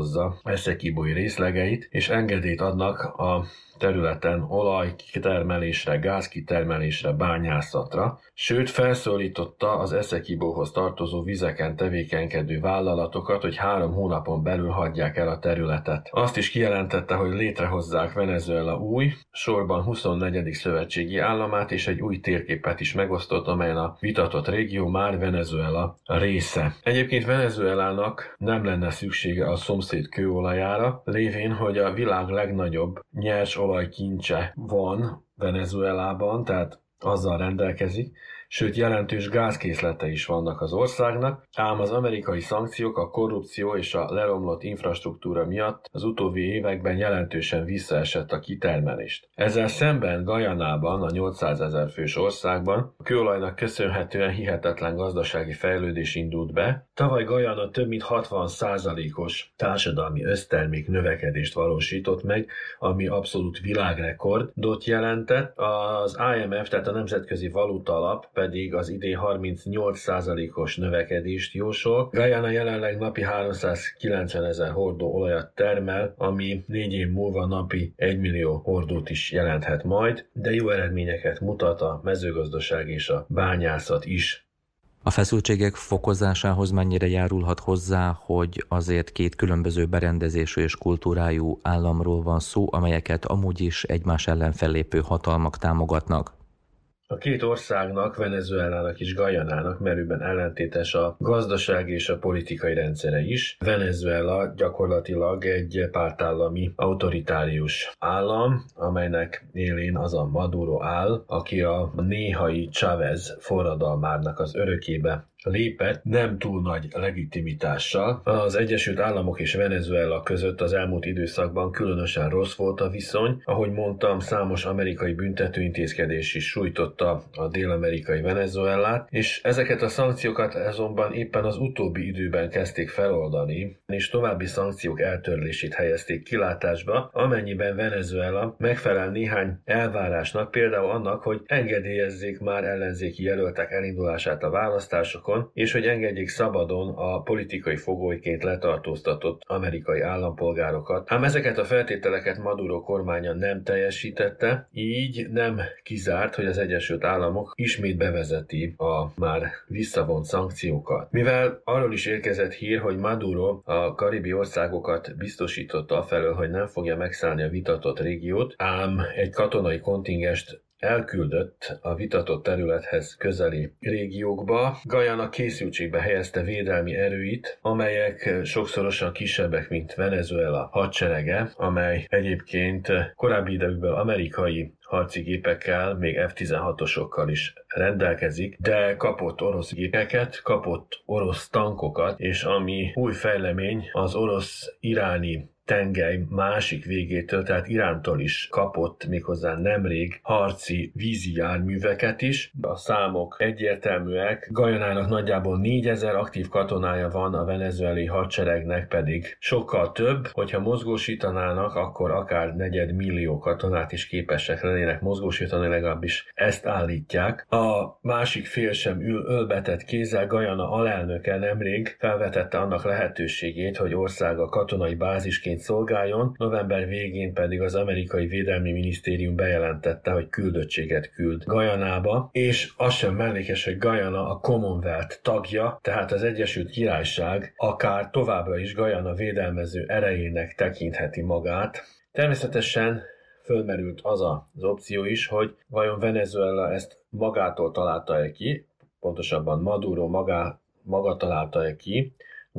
[SPEAKER 15] létrehozza eszekibói részlegeit, és engedélyt adnak a területen olajkitermelésre, gázkitermelésre, bányászatra, sőt felszólította az Eszekibóhoz tartozó vizeken tevékenykedő vállalatokat, hogy három hónapon belül hagyják el a területet. Azt is kijelentette, hogy létrehozzák Venezuela új, sorban 24. szövetségi államát, és egy új térképet is megosztott, amelyen a vitatott régió már Venezuela része. Egyébként Venezuelának nem lenne szüksége a szomszéd kőolajára, lévén, hogy a világ legnagyobb nyers olajkincse van Venezuelában, tehát azzal rendelkezik, sőt jelentős gázkészlete is vannak az országnak, ám az amerikai szankciók, a korrupció és a leromlott infrastruktúra miatt az utóbbi években jelentősen visszaesett a kitermelést. Ezzel szemben Gajanában, a 800 ezer fős országban, a kőolajnak köszönhetően hihetetlen gazdasági fejlődés indult be. Tavaly Gajana több mint 60%-os társadalmi össztermék növekedést valósított meg, ami abszolút világrekordot jelentett. Az IMF, tehát a Nemzetközi Valuta Alap pedig az idén 38%-os növekedést jósol. Guyana jelenleg napi 390 ezer hordó olajat termel, ami négy év múlva napi 1 millió hordót is jelenthet majd, de jó eredményeket mutat a mezőgazdaság és a bányászat is.
[SPEAKER 7] A feszültségek fokozásához mennyire járulhat hozzá, hogy azért két különböző berendezésű és kultúrájú államról van szó, amelyeket amúgy is egymás ellen fellépő hatalmak támogatnak?
[SPEAKER 15] A két országnak, Venezuelának és Gajanának merőben ellentétes a gazdasági és a politikai rendszere is. Venezuela gyakorlatilag egy pártállami autoritárius állam, amelynek élén az a Maduro áll, aki a néhai Chávez forradalmárnak az örökébe lépett nem túl nagy legitimitással. Az Egyesült Államok és Venezuela között az elmúlt időszakban különösen rossz volt a viszony. Ahogy mondtam, számos amerikai büntetőintézkedés is sújtotta a dél-amerikai Venezuelát, és ezeket a szankciókat azonban éppen az utóbbi időben kezdték feloldani, és további szankciók eltörlését helyezték kilátásba, amennyiben Venezuela megfelel néhány elvárásnak, például annak, hogy engedélyezzék már ellenzéki jelöltek elindulását a választásokon, Iránban, és hogy engedjék szabadon a politikai fogolyként letartóztatott amerikai állampolgárokat. Ám ezeket a feltételeket Maduro kormánya nem teljesítette, így nem kizárt, hogy az Egyesült Államok ismét bevezeti a már visszavont szankciókat. Mivel arról is érkezett hír, hogy Maduro a karibi országokat biztosította afelől, hogy nem fogja megszállni a vitatott régiót, ám egy katonai kontingest elküldött a vitatott területhez közeli régiókba. Gajana készültségbe helyezte védelmi erőit, amelyek sokszorosan kisebbek, mint Venezuela hadserege, amely egyébként korábbi időkből amerikai harci gépekkel, még F-16-osokkal is rendelkezik, de kapott orosz gépeket, kapott orosz tankokat, és ami új fejlemény, az orosz-iráni tengely másik végétől, tehát Irántól is kapott méghozzá nemrég harci vízi járműveket is. A számok egyértelműek. Gajanának nagyjából 4000 aktív katonája van, a venezuelai hadseregnek pedig sokkal több. Hogyha mozgósítanának, akkor akár negyed millió katonát is képesek lennének mozgósítani, legalábbis ezt állítják. A másik fél sem ül ölbetett kézzel. Gajana alelnöke nemrég felvetette annak lehetőségét, hogy országa katonai bázisként célként szolgáljon, november végén pedig az amerikai védelmi minisztérium bejelentette, hogy küldöttséget küld Gajanába, és az sem mellékes, hogy Gajana a Commonwealth tagja, tehát az Egyesült Királyság akár továbbra is Gajana védelmező erejének tekintheti magát. Természetesen fölmerült az az opció is, hogy vajon Venezuela ezt magától találta-e ki, pontosabban Maduro magá, maga találta-e ki,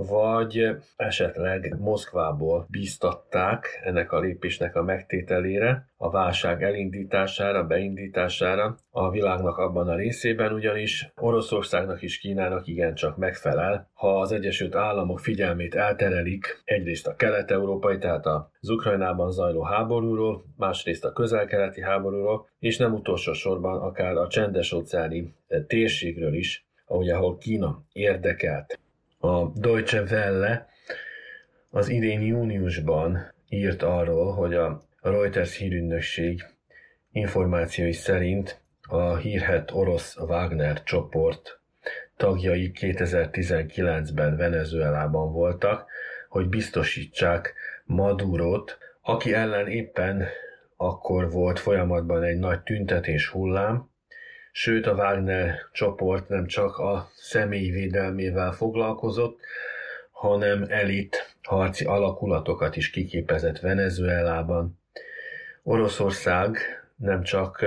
[SPEAKER 15] vagy esetleg Moszkvából bíztatták ennek a lépésnek a megtételére, a válság elindítására, beindítására a világnak abban a részében, ugyanis Oroszországnak és Kínának igencsak megfelel, ha az Egyesült Államok figyelmét elterelik egyrészt a kelet-európai, tehát az Ukrajnában zajló háborúról, másrészt a közel-keleti háborúról, és nem utolsó sorban akár a csendes-óceáni térségről is, ahogy ahol Kína érdekelt. A Deutsche Welle az idén júniusban írt arról, hogy a Reuters hírügynökség információi szerint a hírhet orosz Wagner csoport tagjai 2019-ben Venezuelában voltak, hogy biztosítsák Madurot, aki ellen éppen akkor volt folyamatban egy nagy tüntetés hullám, sőt a Wagner csoport nem csak a személyi védelmével foglalkozott, hanem elit harci alakulatokat is kiképezett Venezuelában. Oroszország nem csak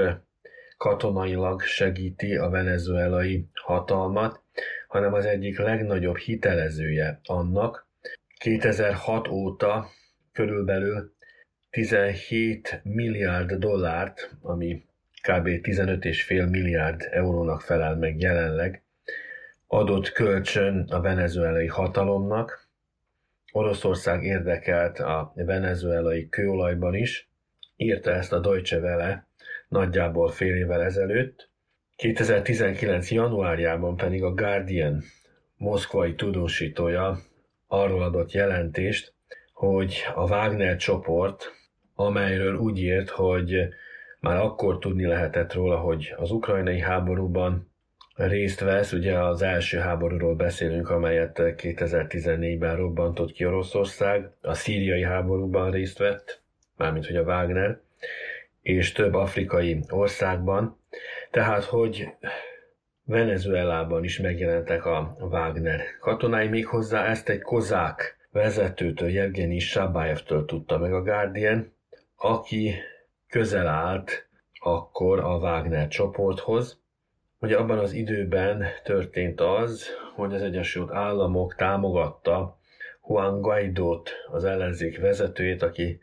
[SPEAKER 15] katonailag segíti a venezuelai hatalmat, hanem az egyik legnagyobb hitelezője annak. 2006 óta körülbelül 17 milliárd dollárt, ami kb. 15,5 milliárd eurónak felel meg jelenleg, adott kölcsön a venezuelai hatalomnak. Oroszország érdekelt a venezuelai kőolajban is, írta ezt a Deutsche Welle nagyjából fél évvel ezelőtt. 2019. januárjában pedig a Guardian moszkvai tudósítója arról adott jelentést, hogy a Wagner csoport, amelyről úgy írt, hogy már akkor tudni lehetett róla, hogy az ukrajnai háborúban részt vesz, ugye az első háborúról beszélünk, amelyet 2014-ben robbantott ki Oroszország, a szíriai háborúban részt vett, mármint hogy a Wagner, és több afrikai országban, tehát hogy Venezuelában is megjelentek a Wagner katonái, méghozzá ezt egy kozák vezetőtől, Jevgeni Sabájevtől tudta meg a Guardian, aki közel állt akkor a Wagner csoporthoz. Ugye abban az időben történt az, hogy az Egyesült Államok támogatta Juan Guaidót, az ellenzék vezetőjét, aki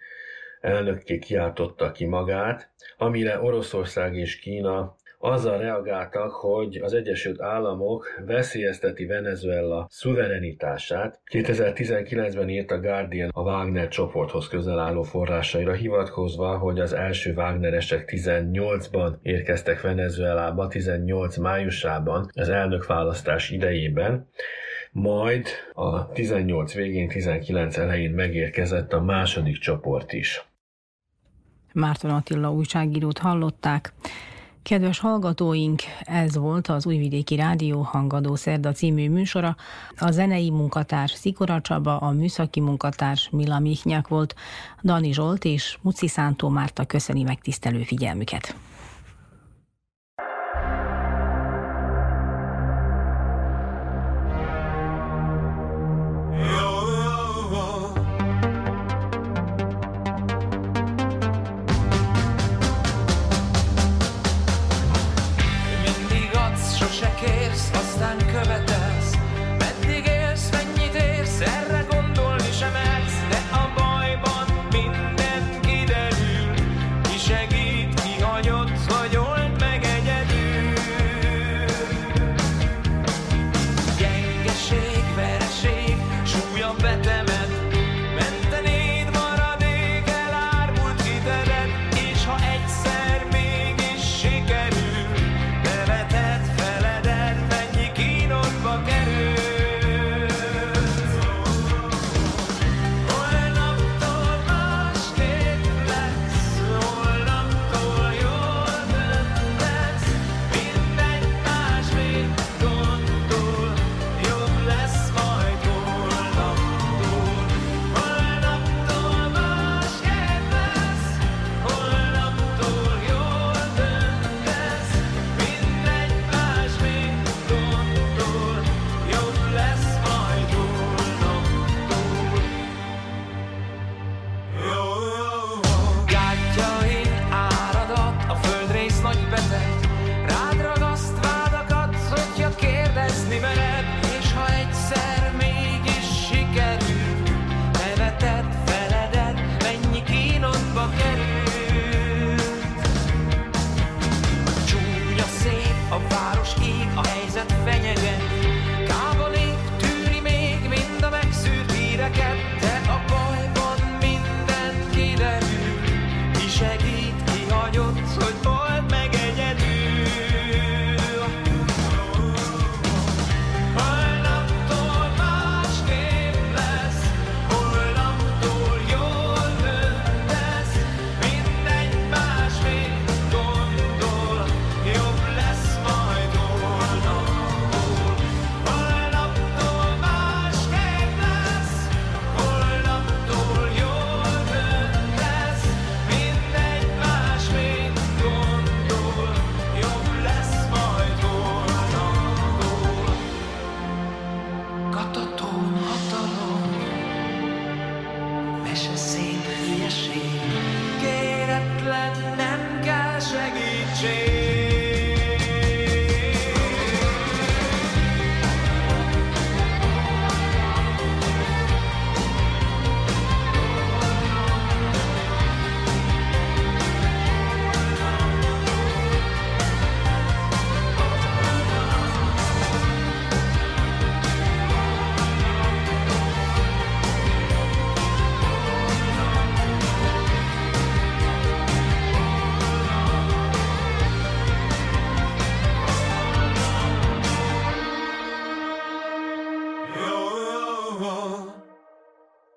[SPEAKER 15] elnökké kiáltotta ki magát, amire Oroszország és Kína azzal reagáltak, hogy az Egyesült Államok veszélyezteti Venezuela szuverenitását. 2019-ben írt a Guardian a Wagner csoporthoz közel álló forrásaira hivatkozva, hogy az első Wagneresek 18-ban érkeztek Venezuelába, 18 májusában az elnökválasztás idejében, majd a 18 végén, 19 elején megérkezett a második csoport is.
[SPEAKER 4] Márton Attila újságírót hallották. Kedves hallgatóink, ez volt az Újvidéki Rádió Hangadó Szerda című műsora. A zenei munkatárs Szikora Csaba, a műszaki munkatárs Mila Mihnyák volt, Dani Zsolt és Muci Szántó Márta köszöni megtisztelő figyelmüket.